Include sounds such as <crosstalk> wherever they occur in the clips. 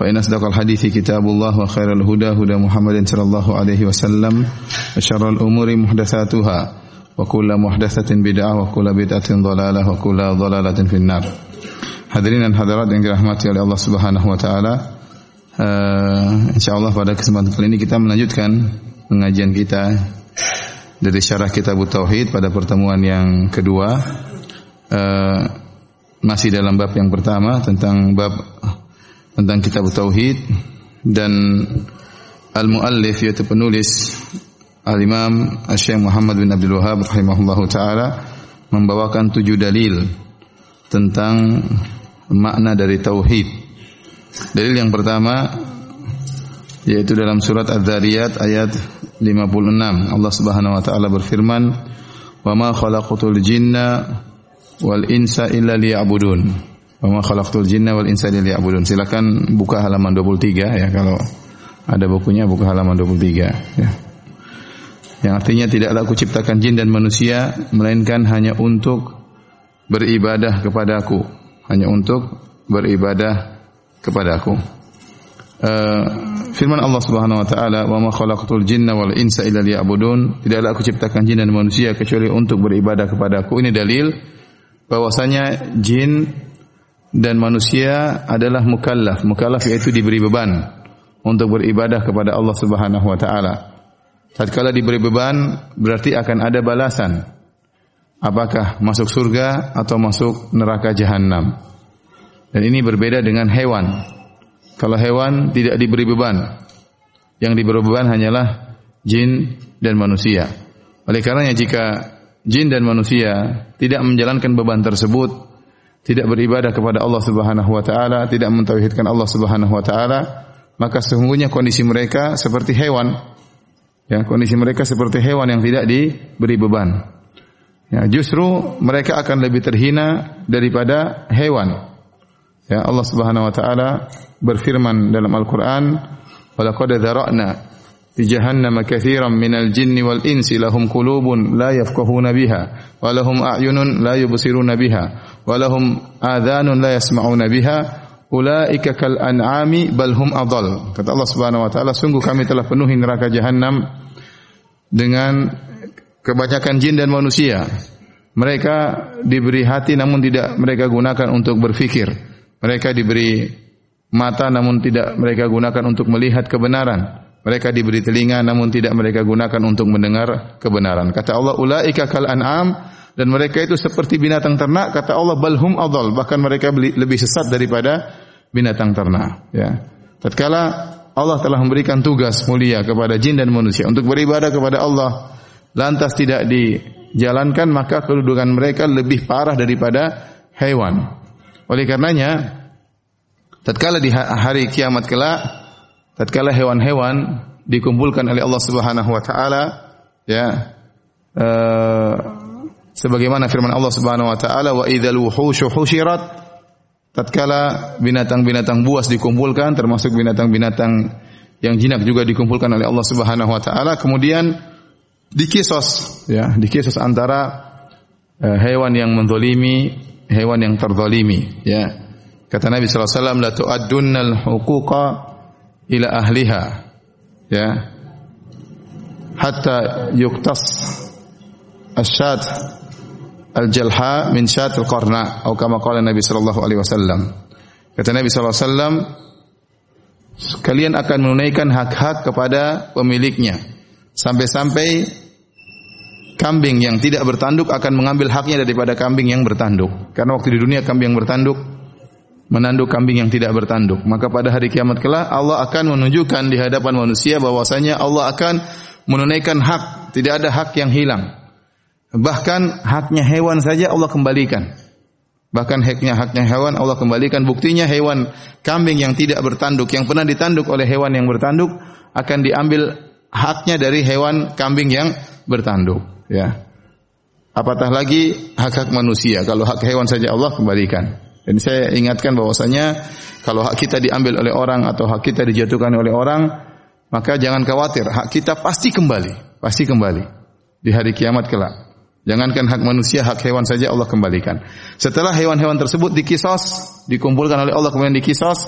فإن أصدق الحديث كتاب الله وخير الهدى هدى محمد صلى الله عليه وسلم وشر الأمور محدثاتها وكل محدثة بدعة وكل بدعة ضلالة وكل ضلالة في النار Hadirin dan hadirat yang dirahmati oleh Allah Subhanahu wa taala. Uh, insyaallah pada kesempatan kali ini kita melanjutkan pengajian kita dari syarah kitab Tauhid pada pertemuan yang kedua. Uh, masih dalam bab yang pertama tentang bab tentang kitab tauhid dan al-muallif yaitu penulis al-Imam Syekh Muhammad bin Abdul Wahab rahimahullahu taala membawakan tujuh dalil tentang makna dari tauhid. Dalil yang pertama yaitu dalam surat Az-Zariyat ayat 56 Allah Subhanahu wa taala berfirman wa ma khalaqatul jinna wal insa illa liya'budun Wa ma khalaqtul jinna wal insa illa liya'budun. Silakan buka halaman 23 ya kalau ada bukunya buka halaman 23 ya. Yang artinya tidaklah aku ciptakan jin dan manusia melainkan hanya untuk beribadah kepadaku, hanya untuk beribadah kepadaku. Uh, firman Allah Subhanahu wa taala, "Wa ma khalaqtul jinna wal insa illa liya'budun." Tidaklah aku ciptakan jin dan manusia kecuali untuk beribadah kepadaku. Ini dalil bahwasanya jin dan manusia adalah mukallaf. Mukallaf yaitu diberi beban untuk beribadah kepada Allah Subhanahu wa taala. Tatkala diberi beban berarti akan ada balasan. Apakah masuk surga atau masuk neraka jahanam. Dan ini berbeda dengan hewan. Kalau hewan tidak diberi beban. Yang diberi beban hanyalah jin dan manusia. Oleh karenanya jika jin dan manusia tidak menjalankan beban tersebut, tidak beribadah kepada Allah Subhanahu wa taala, tidak mentauhidkan Allah Subhanahu wa taala, maka sesungguhnya kondisi mereka seperti hewan. Ya, kondisi mereka seperti hewan yang tidak diberi beban. Ya, justru mereka akan lebih terhina daripada hewan. Ya, Allah Subhanahu wa taala berfirman dalam Al-Qur'an, "Walaqad dzara'na fi jahannama katsiran minal jinni wal insi lahum qulubun la yafqahuna biha wa lahum a'yunun la yubsiruna biha." walahum adhanun la yasma'una biha ulaika kal an'ami bal hum adall. Kata Allah Subhanahu wa taala, sungguh kami telah penuhi neraka jahanam dengan kebanyakan jin dan manusia. Mereka diberi hati namun tidak mereka gunakan untuk berfikir. Mereka diberi mata namun tidak mereka gunakan untuk melihat kebenaran. Mereka diberi telinga namun tidak mereka gunakan untuk mendengar kebenaran. Kata Allah, ulaika kal an'am dan mereka itu seperti binatang ternak. Kata Allah, balhum adal. Bahkan mereka lebih sesat daripada binatang ternak. Ya. Tatkala Allah telah memberikan tugas mulia kepada jin dan manusia untuk beribadah kepada Allah, lantas tidak dijalankan maka kedudukan mereka lebih parah daripada hewan. Oleh karenanya, tatkala di hari kiamat kelak tatkala hewan-hewan dikumpulkan oleh Allah Subhanahu wa taala ya uh, sebagaimana firman Allah Subhanahu wa taala wa idzal wuhushu husyirat tatkala binatang-binatang buas dikumpulkan termasuk binatang-binatang yang jinak juga dikumpulkan oleh Allah Subhanahu wa taala kemudian dikisos ya dikisos antara uh, hewan yang menzalimi hewan yang terzalimi ya. Kata Nabi sallallahu alaihi wasallam la tu'addunnal huquqa ila ahliha ya. Hatta yuktas asyad al-jalha min syat al-qarna atau kama qala Nabi sallallahu alaihi wasallam. Kata Nabi sallallahu alaihi wasallam kalian akan menunaikan hak-hak kepada pemiliknya. Sampai-sampai kambing yang tidak bertanduk akan mengambil haknya daripada kambing yang bertanduk. Karena waktu di dunia kambing yang bertanduk menanduk kambing yang tidak bertanduk. Maka pada hari kiamat kelak Allah akan menunjukkan di hadapan manusia bahwasanya Allah akan menunaikan hak, tidak ada hak yang hilang. Bahkan haknya hewan saja Allah kembalikan. Bahkan haknya haknya hewan Allah kembalikan. Buktinya hewan kambing yang tidak bertanduk, yang pernah ditanduk oleh hewan yang bertanduk akan diambil haknya dari hewan kambing yang bertanduk, ya. Apatah lagi hak-hak manusia. Kalau hak hewan saja Allah kembalikan. Dan saya ingatkan bahwasanya kalau hak kita diambil oleh orang atau hak kita dijatuhkan oleh orang, maka jangan khawatir, hak kita pasti kembali, pasti kembali di hari kiamat kelak. Jangankan hak manusia, hak hewan saja Allah kembalikan. Setelah hewan-hewan tersebut dikisos, dikumpulkan oleh Allah kemudian dikisos,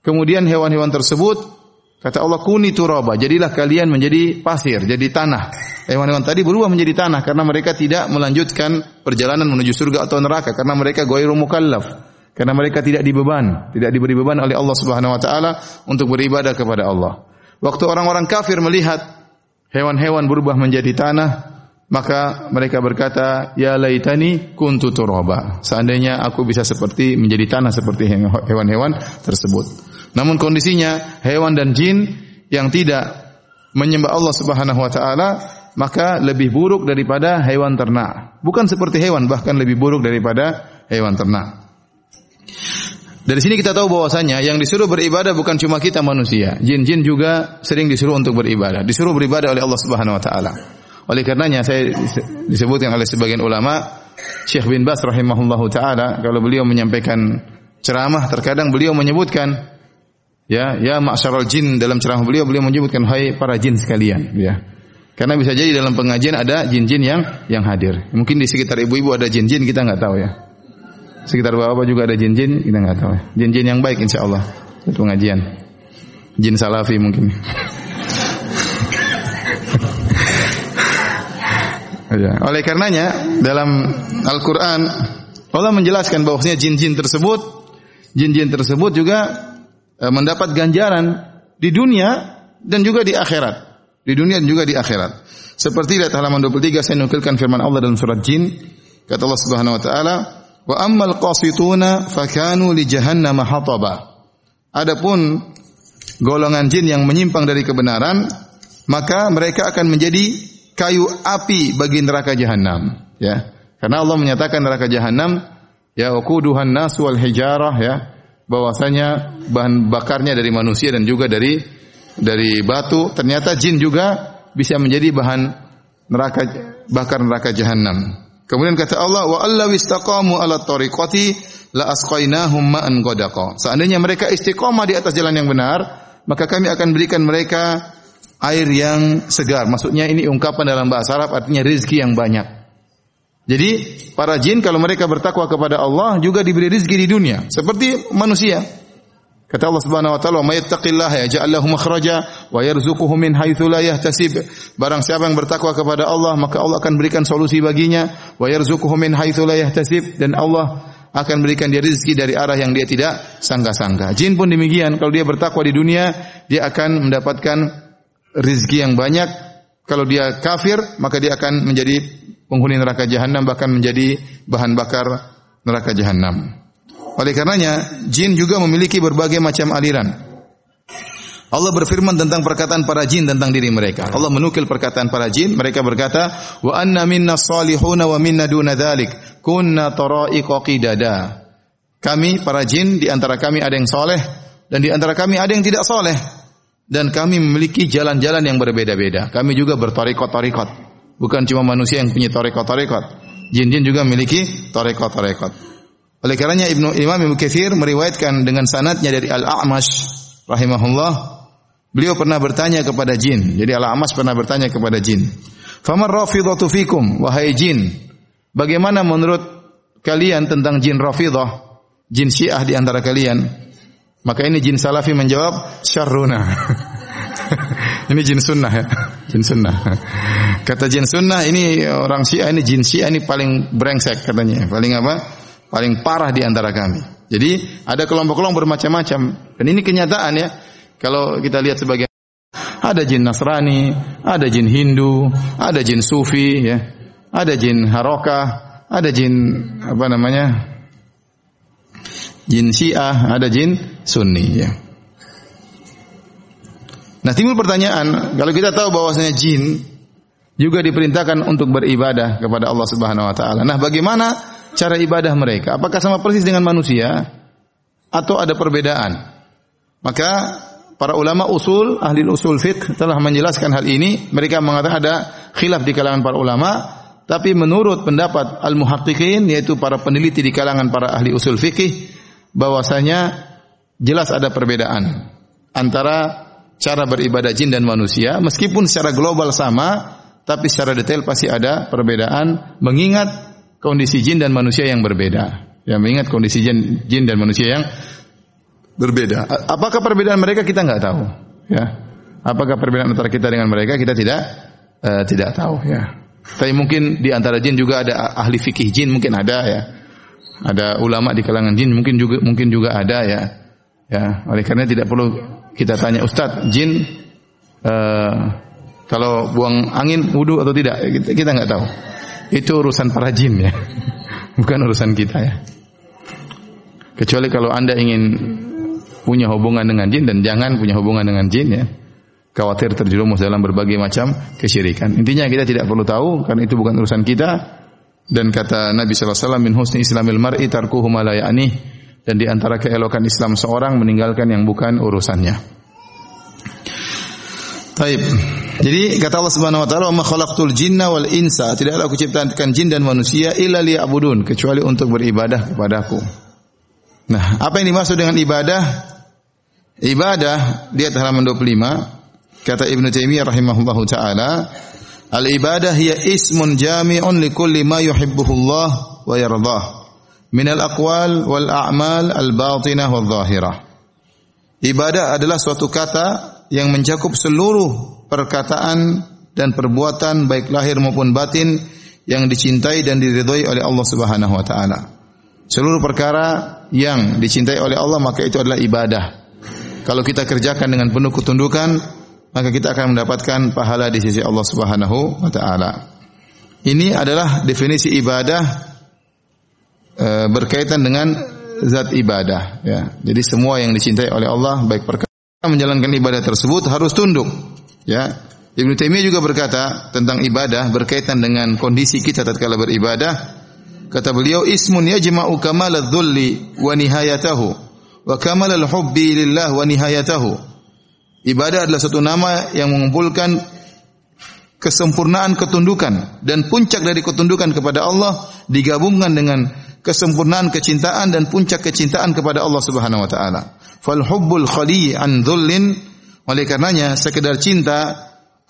kemudian hewan-hewan tersebut Kata Allah kuni turaba, jadilah kalian menjadi pasir, jadi tanah. Hewan-hewan tadi berubah menjadi tanah karena mereka tidak melanjutkan perjalanan menuju surga atau neraka karena mereka ghairu mukallaf. Karena mereka tidak dibeban, tidak diberi beban oleh Allah Subhanahu wa taala untuk beribadah kepada Allah. Waktu orang-orang kafir melihat hewan-hewan berubah menjadi tanah, maka mereka berkata, "Ya laitani kuntu turaba." Seandainya aku bisa seperti menjadi tanah seperti hewan-hewan tersebut. Namun kondisinya hewan dan jin yang tidak menyembah Allah Subhanahu wa taala maka lebih buruk daripada hewan ternak. Bukan seperti hewan, bahkan lebih buruk daripada hewan ternak. Dari sini kita tahu bahwasanya yang disuruh beribadah bukan cuma kita manusia. Jin-jin juga sering disuruh untuk beribadah. Disuruh beribadah oleh Allah Subhanahu wa taala. Oleh karenanya saya disebutkan oleh sebagian ulama Syekh bin Bas rahimahullahu taala kalau beliau menyampaikan ceramah terkadang beliau menyebutkan Ya, ya ma'syaral jin dalam ceramah beliau beliau menyebutkan hai para jin sekalian, ya. Karena bisa jadi dalam pengajian ada jin-jin yang yang hadir. Mungkin di sekitar ibu-ibu ada jin-jin kita nggak tahu ya. Sekitar bapak juga ada jin-jin kita nggak tahu. Ya. Jin-jin yang baik insya Allah pengajian. Jin salafi mungkin. <laughs> ya. Oleh karenanya dalam Al-Quran Allah menjelaskan bahwasanya jin-jin tersebut jin-jin tersebut juga mendapat ganjaran di dunia dan juga di akhirat. Di dunia dan juga di akhirat. Seperti lihat halaman 23 saya nukilkan firman Allah dalam surat Jin. Kata Allah Subhanahu wa taala, "Wa ammal qasituna fakanu li jahannam hataba." Adapun golongan jin yang menyimpang dari kebenaran, maka mereka akan menjadi kayu api bagi neraka jahanam, ya. Karena Allah menyatakan neraka jahanam ya waquduhan nas wal hijarah ya bahwasanya bahan bakarnya dari manusia dan juga dari dari batu. Ternyata jin juga bisa menjadi bahan neraka bakar neraka jahanam. Kemudian kata Allah wa alla istaqamu ala tariqati la asqainahum ma'an ghadaqa. Seandainya mereka istiqomah di atas jalan yang benar, maka kami akan berikan mereka air yang segar. Maksudnya ini ungkapan dalam bahasa Arab artinya rezeki yang banyak. Jadi para jin kalau mereka bertakwa kepada Allah juga diberi rezeki di dunia seperti manusia. Kata Allah Subhanahu wa taala, "May yattaqillaha yaj'al lahu makhraja wa yarzuquhu min haitsu la yahtasib." Barang siapa yang bertakwa kepada Allah, maka Allah akan berikan solusi baginya, wa yarzuquhu min haitsu la yahtasib dan Allah akan berikan dia rezeki dari arah yang dia tidak sangka-sangka. Jin pun demikian, kalau dia bertakwa di dunia, dia akan mendapatkan rezeki yang banyak. Kalau dia kafir, maka dia akan menjadi penghuni neraka jahanam bahkan menjadi bahan bakar neraka jahanam. Oleh karenanya, jin juga memiliki berbagai macam aliran. Allah berfirman tentang perkataan para jin tentang diri mereka. Allah menukil perkataan para jin, mereka berkata, "Wa anna minna salihuna wa minna duna dzalik, kunna tara'iqa qidada." Kami para jin di antara kami ada yang soleh dan di antara kami ada yang tidak soleh dan kami memiliki jalan-jalan yang berbeda-beda. Kami juga bertorikot-torikot. Bukan cuma manusia yang punya torekot-torekot. Jin-jin juga memiliki torekot-torekot. Oleh karenanya Ibnu Imam Ibnu Katsir meriwayatkan dengan sanadnya dari Al-A'mash rahimahullah, beliau pernah bertanya kepada jin. Jadi Al-A'mash pernah bertanya kepada jin. Famar rafidhatu fikum wahai jin, bagaimana menurut kalian tentang jin rafidah, jin Syiah di antara kalian? Maka ini jin Salafi menjawab syarruna. <laughs> <laughs> ini jin sunnah ya, <laughs> jin sunnah. Kata jin sunnah ini orang Syiah ini jin Syiah ini paling brengsek katanya, paling apa? Paling parah di antara kami. Jadi ada kelompok-kelompok bermacam-macam dan ini kenyataan ya. Kalau kita lihat sebagai ada jin Nasrani, ada jin Hindu, ada jin Sufi ya. Ada jin Harokah, ada jin apa namanya? Jin Syiah, ada jin Sunni ya. Nah timbul pertanyaan, kalau kita tahu bahwasanya jin juga diperintahkan untuk beribadah kepada Allah Subhanahu wa taala. Nah, bagaimana cara ibadah mereka? Apakah sama persis dengan manusia atau ada perbedaan? Maka para ulama usul, ahli usul fiqh telah menjelaskan hal ini. Mereka mengatakan ada khilaf di kalangan para ulama, tapi menurut pendapat al-muhaqqiqin yaitu para peneliti di kalangan para ahli usul fikih bahwasanya jelas ada perbedaan antara cara beribadah jin dan manusia meskipun secara global sama tapi secara detail pasti ada perbedaan mengingat kondisi jin dan manusia yang berbeda. Ya, mengingat kondisi jin, jin dan manusia yang berbeda. Apakah perbedaan mereka kita nggak tahu. Ya, apakah perbedaan antara kita dengan mereka kita tidak uh, tidak tahu. Ya, tapi mungkin di antara jin juga ada ahli fikih jin mungkin ada ya. Ada ulama di kalangan jin mungkin juga mungkin juga ada ya. Ya, oleh karena tidak perlu kita tanya Ustadz jin uh, kalau buang angin wudhu atau tidak kita nggak tahu. Itu urusan para jin ya. <laughs> Bukan urusan kita ya. Kecuali kalau Anda ingin punya hubungan dengan jin dan jangan punya hubungan dengan jin ya. Khawatir terjerumus dalam berbagai macam kesyirikan. Intinya kita tidak perlu tahu karena itu bukan urusan kita. Dan kata Nabi sallallahu alaihi wasallam min husni islamil mar'i tarkuhu dan di antara keelokan Islam seorang meninggalkan yang bukan urusannya. Taib. Jadi kata Allah Subhanahu wa taala, "Ma khalaqtul jinna wal insa." Tidaklah aku ciptakan jin dan manusia illa liya'budun, kecuali untuk beribadah kepadaku. Nah, apa yang dimaksud dengan ibadah? Ibadah lihat halaman 25 kata Ibnu Taimiyah rahimahullahu taala, "Al-ibadah hiya ismun jami'un li kulli ma yuhibbuhullah wa yardah min al-aqwal wal a'mal al-batinah wal zahirah." Ibadah adalah suatu kata yang mencakup seluruh perkataan dan perbuatan baik lahir maupun batin yang dicintai dan diridhoi oleh Allah Subhanahu wa taala. Seluruh perkara yang dicintai oleh Allah maka itu adalah ibadah. Kalau kita kerjakan dengan penuh ketundukan, maka kita akan mendapatkan pahala di sisi Allah Subhanahu wa taala. Ini adalah definisi ibadah e, berkaitan dengan zat ibadah ya. Jadi semua yang dicintai oleh Allah baik perkara menjalankan ibadah tersebut harus tunduk Ya, Ibnu Taimiyah juga berkata tentang ibadah berkaitan dengan kondisi kita tatkala beribadah. Kata beliau, "Ismun yajma'u kamal adh-dhulli wa nihayatahu wa kamal al-hubbi lillah wa nihayatahu." Ibadah adalah satu nama yang mengumpulkan kesempurnaan ketundukan dan puncak dari ketundukan kepada Allah digabungkan dengan kesempurnaan kecintaan dan puncak kecintaan kepada Allah Subhanahu wa taala. Fal hubbul khali an dhullin oleh karenanya sekedar cinta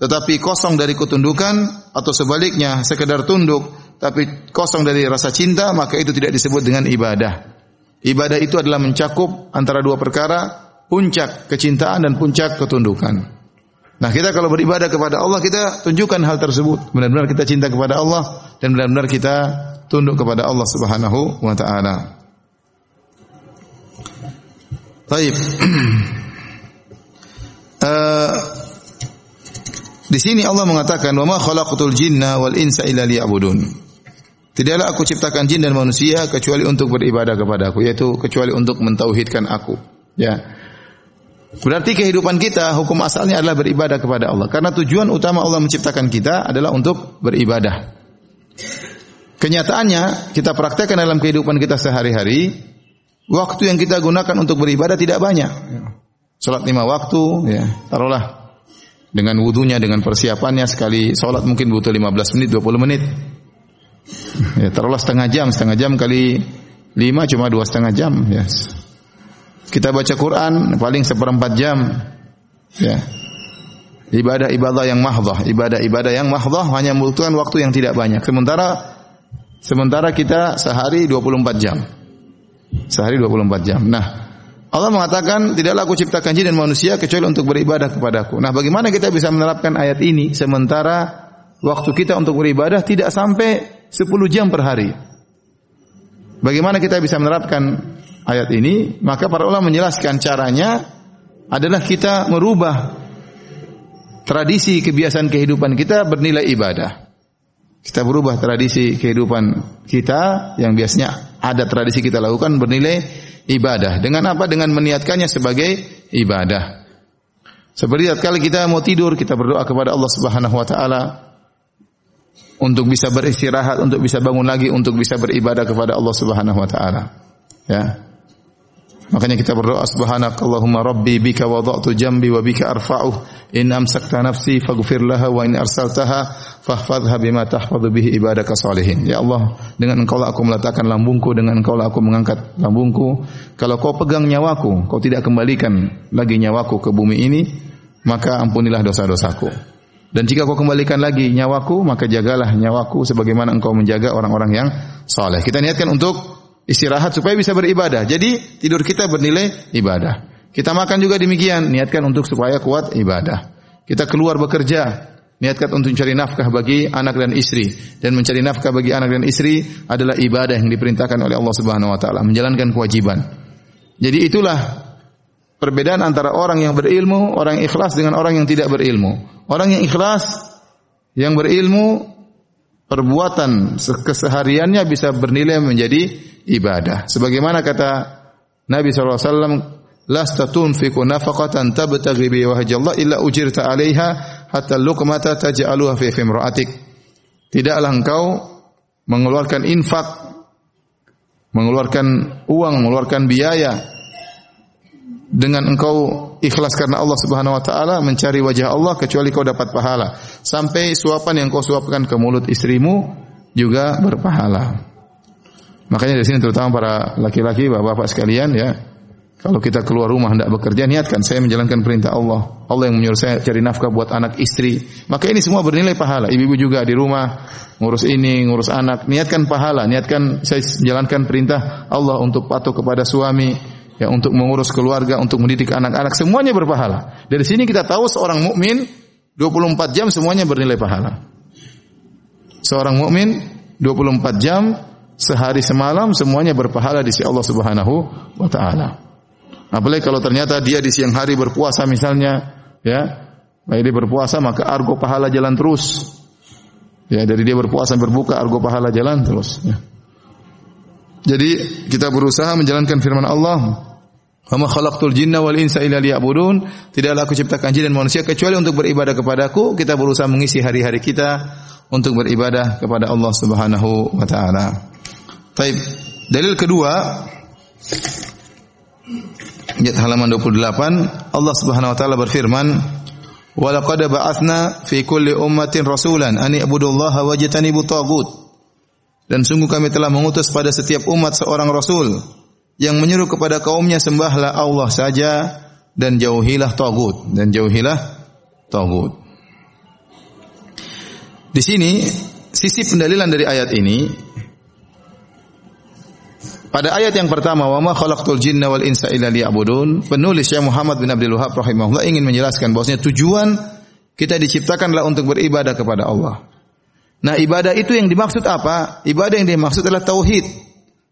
tetapi kosong dari ketundukan atau sebaliknya sekedar tunduk tapi kosong dari rasa cinta maka itu tidak disebut dengan ibadah. Ibadah itu adalah mencakup antara dua perkara, puncak kecintaan dan puncak ketundukan. Nah, kita kalau beribadah kepada Allah kita tunjukkan hal tersebut. Benar-benar kita cinta kepada Allah dan benar-benar kita tunduk kepada Allah Subhanahu wa taala. Baik. Uh, <clears throat> di sini Allah mengatakan, "Wa ma jinna wal insa illa liya'budun." Tidaklah aku ciptakan jin dan manusia kecuali untuk beribadah kepada Aku, yaitu kecuali untuk mentauhidkan aku. Ya. Berarti kehidupan kita hukum asalnya adalah beribadah kepada Allah. Karena tujuan utama Allah menciptakan kita adalah untuk beribadah. Kenyataannya kita praktekkan dalam kehidupan kita sehari-hari, waktu yang kita gunakan untuk beribadah tidak banyak. Salat lima waktu, ya, taruhlah dengan wudhunya, dengan persiapannya sekali salat mungkin butuh 15 menit, 20 menit. Ya, taruhlah setengah jam, setengah jam kali lima cuma dua setengah jam. Ya. Kita baca Quran paling seperempat jam. Ya. Ibadah-ibadah yang mahdah, ibadah-ibadah yang mahdah hanya membutuhkan waktu yang tidak banyak. Sementara sementara kita sehari 24 jam. Sehari 24 jam. Nah, Allah mengatakan tidaklah aku ciptakan jin dan manusia kecuali untuk beribadah kepadaku. Nah, bagaimana kita bisa menerapkan ayat ini sementara waktu kita untuk beribadah tidak sampai 10 jam per hari? Bagaimana kita bisa menerapkan ayat ini? Maka para ulama menjelaskan caranya adalah kita merubah tradisi kebiasaan kehidupan kita bernilai ibadah. Kita berubah tradisi kehidupan kita yang biasanya ada tradisi kita lakukan bernilai ibadah. Dengan apa? Dengan meniatkannya sebagai ibadah. Seperti kali kita mau tidur, kita berdoa kepada Allah Subhanahu wa taala untuk bisa beristirahat, untuk bisa bangun lagi, untuk bisa beribadah kepada Allah Subhanahu wa taala. Ya. Makanya kita berdoa subhanakallahumma rabbi bika wada'tu jambi wa bika arfa'uh in amsakta nafsi faghfir laha wa in arsaltaha fahfadha bima bihi ibadaka salihin. Ya Allah, dengan engkau lah aku meletakkan lambungku, dengan engkau lah aku mengangkat lambungku. Kalau kau pegang nyawaku, kau tidak kembalikan lagi nyawaku ke bumi ini, maka ampunilah dosa-dosaku. Dan jika kau kembalikan lagi nyawaku, maka jagalah nyawaku sebagaimana engkau menjaga orang-orang yang saleh. Kita niatkan untuk istirahat supaya bisa beribadah. Jadi tidur kita bernilai ibadah. Kita makan juga demikian, niatkan untuk supaya kuat ibadah. Kita keluar bekerja, niatkan untuk mencari nafkah bagi anak dan istri dan mencari nafkah bagi anak dan istri adalah ibadah yang diperintahkan oleh Allah Subhanahu wa taala, menjalankan kewajiban. Jadi itulah perbedaan antara orang yang berilmu, orang yang ikhlas dengan orang yang tidak berilmu. Orang yang ikhlas yang berilmu perbuatan kesehariannya bisa bernilai menjadi ibadah. Sebagaimana kata Nabi SAW, Lasta tunfiku nafaqatan tabtaghi bi wajhallah illa ujirta 'alaiha hatta luqmata taj'aluha fi fimra'atik. Tidaklah engkau mengeluarkan infak, mengeluarkan uang, mengeluarkan biaya dengan engkau ikhlas karena Allah Subhanahu wa taala mencari wajah Allah kecuali kau dapat pahala sampai suapan yang kau suapkan ke mulut istrimu juga berpahala. Makanya di sini terutama para laki-laki, bapak-bapak sekalian ya, kalau kita keluar rumah hendak bekerja, niatkan saya menjalankan perintah Allah. Allah yang menyuruh saya cari nafkah buat anak istri. Maka ini semua bernilai pahala. Ibu-ibu juga di rumah ngurus ini, ngurus anak, niatkan pahala, niatkan saya menjalankan perintah Allah untuk patuh kepada suami, ya untuk mengurus keluarga, untuk mendidik anak-anak, semuanya berpahala. Dari sini kita tahu seorang mukmin 24 jam semuanya bernilai pahala. Seorang mukmin 24 jam sehari semalam semuanya berpahala di sisi Allah Subhanahu wa taala. Apalagi kalau ternyata dia di siang hari berpuasa misalnya, ya, baik dia berpuasa maka argo pahala jalan terus. Ya, dari dia berpuasa berbuka argo pahala jalan terus. Ya. Jadi kita berusaha menjalankan firman Allah. Wa khalaqtul jinna wal insa illa liya'budun. Tidaklah aku ciptakan jin dan manusia kecuali untuk beribadah kepadaku. Kita berusaha mengisi hari-hari kita untuk beribadah kepada Allah Subhanahu wa taala. Taib. Dalil kedua ayat halaman 28 Allah Subhanahu wa taala berfirman Wa laqad ba'atsna fi kulli ummatin rasulan an i'budullaha wajtanibu tagut Dan sungguh kami telah mengutus pada setiap umat seorang rasul yang menyuruh kepada kaumnya sembahlah Allah saja dan jauhilah tagut dan jauhilah tagut. Di sini sisi pendalilan dari ayat ini pada ayat yang pertama, "Wa ma khalaqtul jinna wal insa illa liya'budun", penulis Syekh Muhammad bin Abdul Wahab rahimahullah ingin menjelaskan bahwasanya tujuan kita diciptakanlah untuk beribadah kepada Allah. Nah, ibadah itu yang dimaksud apa? Ibadah yang dimaksud adalah tauhid.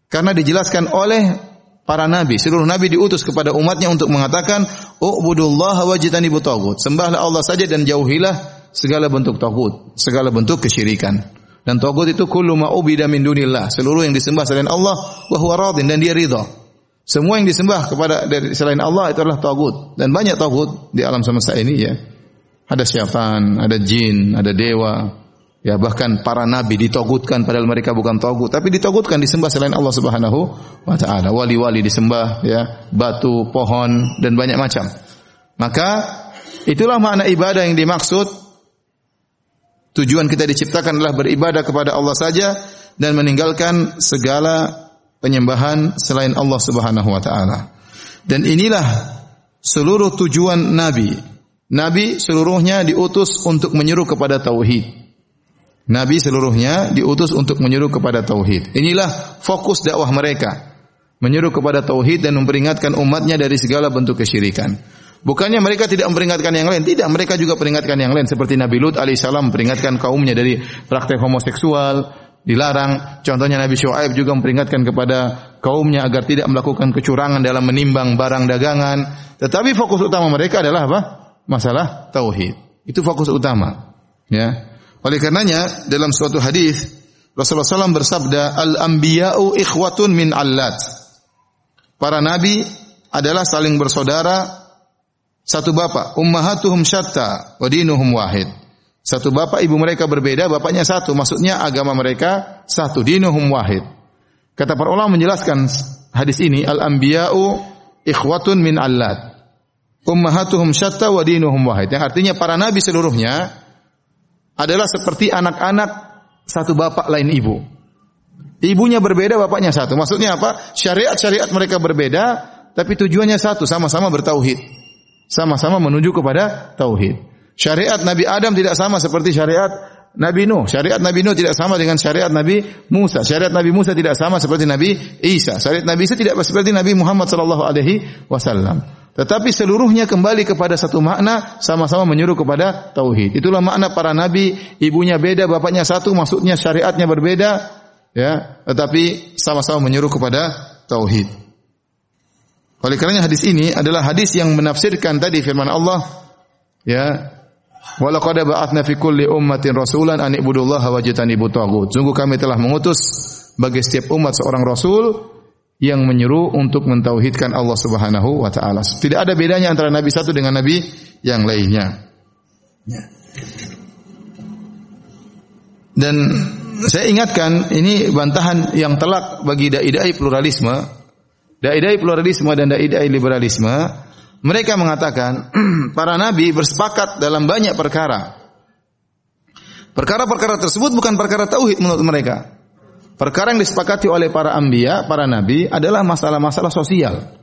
Karena dijelaskan oleh para nabi, seluruh nabi diutus kepada umatnya untuk mengatakan, "Ubudullaha wajtanibu tagut." Sembahlah Allah saja dan jauhilah segala bentuk tagut, segala bentuk kesyirikan. Dan tagut itu kullu ma ubida min dunillah, seluruh yang disembah selain Allah wa huwa radin dan dia ridha. Semua yang disembah kepada dari selain Allah itu adalah tagut dan banyak tagut di alam semesta ini ya. Ada syaitan, ada jin, ada dewa, Ya bahkan para nabi ditogutkan padahal mereka bukan togut, tapi ditogutkan disembah selain Allah Subhanahu wa taala. Wali-wali disembah ya, batu, pohon dan banyak macam. Maka itulah makna ibadah yang dimaksud Tujuan kita diciptakan adalah beribadah kepada Allah saja dan meninggalkan segala penyembahan selain Allah Subhanahu wa taala. Dan inilah seluruh tujuan nabi. Nabi seluruhnya diutus untuk menyeru kepada tauhid. Nabi seluruhnya diutus untuk menyeru kepada tauhid. Inilah fokus dakwah mereka. Menyeru kepada tauhid dan memperingatkan umatnya dari segala bentuk kesyirikan. Bukannya mereka tidak memperingatkan yang lain, tidak, mereka juga peringatkan yang lain seperti Nabi Lut alaihissalam peringatkan kaumnya dari praktek homoseksual, dilarang. Contohnya Nabi Shu'aib juga memperingatkan kepada kaumnya agar tidak melakukan kecurangan dalam menimbang barang dagangan. Tetapi fokus utama mereka adalah apa? Masalah tauhid. Itu fokus utama. Ya. Oleh karenanya dalam suatu hadis Rasulullah SAW bersabda, Al-anbiya'u ikhwatun min allat. Para nabi adalah saling bersaudara satu bapak, ummahatuhum syatta wa dinuhum wahid. Satu bapak ibu mereka berbeda, bapaknya satu, maksudnya agama mereka satu, dinuhum wahid. Kata para ulama menjelaskan hadis ini, al-anbiya'u ikhwatun min allat. Ummahatuhum syatta wa dinuhum wahid. Yang artinya para nabi seluruhnya adalah seperti anak-anak satu bapak lain ibu. Ibunya berbeda, bapaknya satu. Maksudnya apa? Syariat-syariat mereka berbeda, tapi tujuannya satu, sama-sama bertauhid. Sama-sama menuju kepada tauhid. Syariat Nabi Adam tidak sama seperti syariat Nabi Nuh. Syariat Nabi Nuh tidak sama dengan syariat Nabi Musa. Syariat Nabi Musa tidak sama seperti Nabi Isa. Syariat Nabi Isa tidak seperti Nabi Muhammad sallallahu alaihi wasallam. Tetapi seluruhnya kembali kepada satu makna, sama-sama menyuruh kepada tauhid. Itulah makna para nabi, ibunya beda, bapaknya satu, maksudnya syariatnya berbeda, ya, tetapi sama-sama menyuruh kepada tauhid. Oleh karenanya hadis ini adalah hadis yang menafsirkan tadi firman Allah, ya, Walaqad ba'atsna fi kulli ummatin rasulan an ibudullaha wajtanibu tagut. Sungguh kami telah mengutus bagi setiap umat seorang rasul yang menyeru untuk mentauhidkan Allah Subhanahu wa taala. Tidak ada bedanya antara nabi satu dengan nabi yang lainnya. Ya. Dan saya ingatkan ini bantahan yang telak bagi dai-dai pluralisme, dai-dai pluralisme dan dai-dai liberalisme mereka mengatakan <clears throat> para nabi bersepakat dalam banyak perkara. Perkara-perkara tersebut bukan perkara tauhid menurut mereka. Perkara yang disepakati oleh para ambia, para nabi adalah masalah-masalah sosial.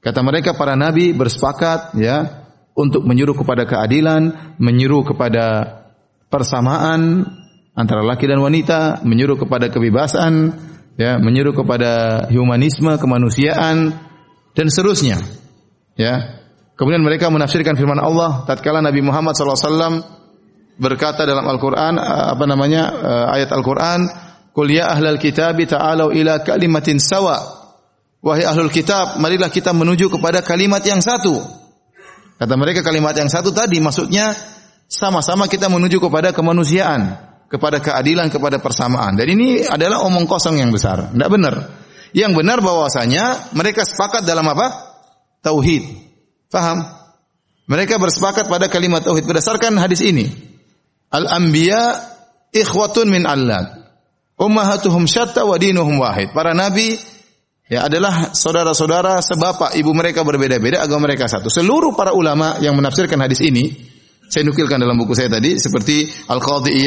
Kata mereka para nabi bersepakat ya untuk menyuruh kepada keadilan, menyuruh kepada persamaan antara laki dan wanita, menyuruh kepada kebebasan, ya, menyuruh kepada humanisme, kemanusiaan dan seterusnya. Ya. Kemudian mereka menafsirkan firman Allah tatkala Nabi Muhammad SAW berkata dalam Al-Qur'an apa namanya eh, ayat Al-Qur'an Qul ya ahlal kitab ta'alu ila kalimatin sawa Wahai ahlul kitab marilah kita menuju kepada kalimat yang satu Kata mereka kalimat yang satu tadi maksudnya sama-sama kita menuju kepada kemanusiaan, kepada keadilan, kepada persamaan. Dan ini adalah omong kosong yang besar. Tidak benar. Yang benar bahwasanya mereka sepakat dalam apa? Tauhid. Faham? Mereka bersepakat pada kalimat tauhid berdasarkan hadis ini. Al-anbiya ikhwatun min Allah. Ummahatuhum syatta wa dinuhum wahid. Para nabi ya adalah saudara-saudara sebapa ibu mereka berbeda-beda agama mereka satu. Seluruh para ulama yang menafsirkan hadis ini saya nukilkan dalam buku saya tadi seperti Al-Qadhi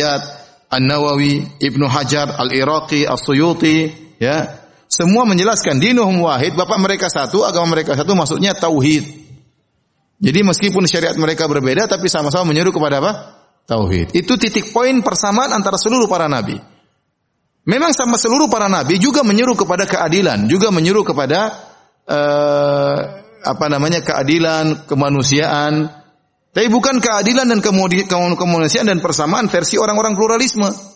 An-Nawawi, Ibnu Hajar, Al-Iraqi, As-Suyuti, ya, semua menjelaskan dinuhum wahid, bapak mereka satu, agama mereka satu, maksudnya tauhid. Jadi meskipun syariat mereka berbeda, tapi sama-sama menyeru kepada apa? Tauhid. Itu titik poin persamaan antara seluruh para nabi. Memang sama seluruh para nabi juga menyeru kepada keadilan, juga menyeru kepada uh, apa namanya keadilan, kemanusiaan. Tapi bukan keadilan dan kemanusiaan dan persamaan versi orang-orang pluralisme.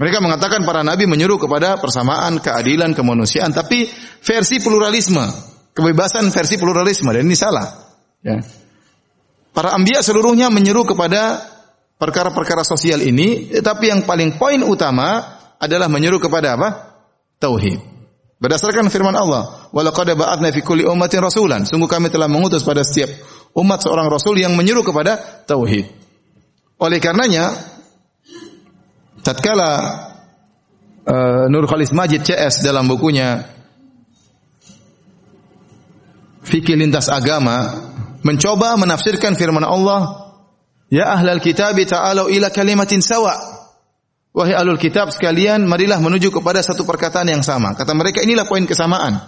Mereka mengatakan para nabi menyuruh kepada persamaan, keadilan, kemanusiaan, tapi versi pluralisme, kebebasan versi pluralisme dan ini salah. Ya. Para ambia seluruhnya menyeru kepada perkara-perkara sosial ini, tapi yang paling poin utama adalah menyeru kepada apa? Tauhid. Berdasarkan firman Allah, "Walaqad ba'atsna fi kulli ummatin rasulan." Sungguh kami telah mengutus pada setiap umat seorang rasul yang menyeru kepada tauhid. Oleh karenanya, tatkala uh, Nur Khalis Majid CS dalam bukunya Fikih Lintas Agama mencoba menafsirkan firman Allah Ya ahlal kitab ta'alu ila kalimatin sawa Wahai ahlul kitab sekalian marilah menuju kepada satu perkataan yang sama. Kata mereka inilah poin kesamaan.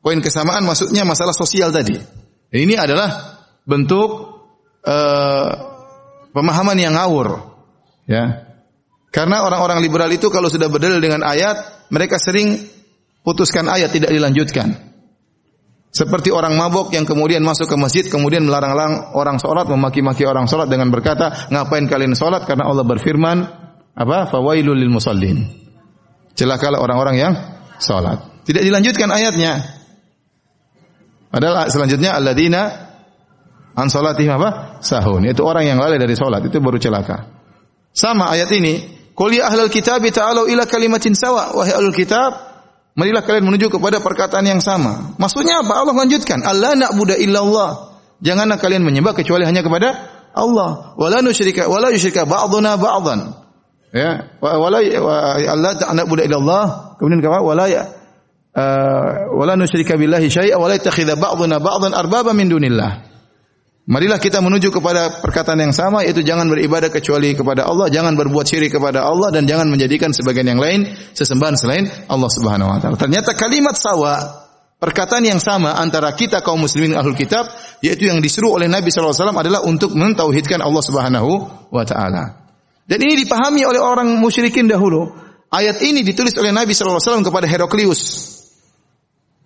Poin kesamaan maksudnya masalah sosial tadi. Ini adalah bentuk uh, pemahaman yang ngawur. Ya. Karena orang-orang liberal itu kalau sudah berdalil dengan ayat, mereka sering putuskan ayat tidak dilanjutkan. Seperti orang mabuk yang kemudian masuk ke masjid, kemudian melarang orang sholat, memaki-maki orang sholat dengan berkata, ngapain kalian sholat? Karena Allah berfirman, apa? Fawailul lil musallin. Celakalah orang-orang yang sholat. Tidak dilanjutkan ayatnya. Padahal selanjutnya alladzina an sholatihim apa? Sahun. Itu orang yang lalai dari sholat. Itu baru celaka. Sama ayat ini. Qul ya ahlal kitab ta'alu ila kalimatin sawa. Wahai ahlul kitab, marilah kalian menuju kepada perkataan yang sama. Maksudnya apa? Allah lanjutkan, Allah na'budu illallah. Janganlah kalian menyembah kecuali hanya kepada Allah. Wala nusyrika wala yusyrika ba'duna ba'dhan. Ya, wala Allah na'budu illallah. Kemudian kata wala ya uh, wala nusyrika billahi syai'a wa la yattakhidha ba'duna ba'dhan arbaba min dunillah. Marilah kita menuju kepada perkataan yang sama yaitu jangan beribadah kecuali kepada Allah, jangan berbuat syirik kepada Allah dan jangan menjadikan sebagian yang lain sesembahan selain Allah Subhanahu wa taala. Ternyata kalimat sawa perkataan yang sama antara kita kaum muslimin ahlul kitab yaitu yang disuruh oleh Nabi SAW adalah untuk mentauhidkan Allah Subhanahu wa taala. Dan ini dipahami oleh orang musyrikin dahulu. Ayat ini ditulis oleh Nabi SAW kepada Heraklius.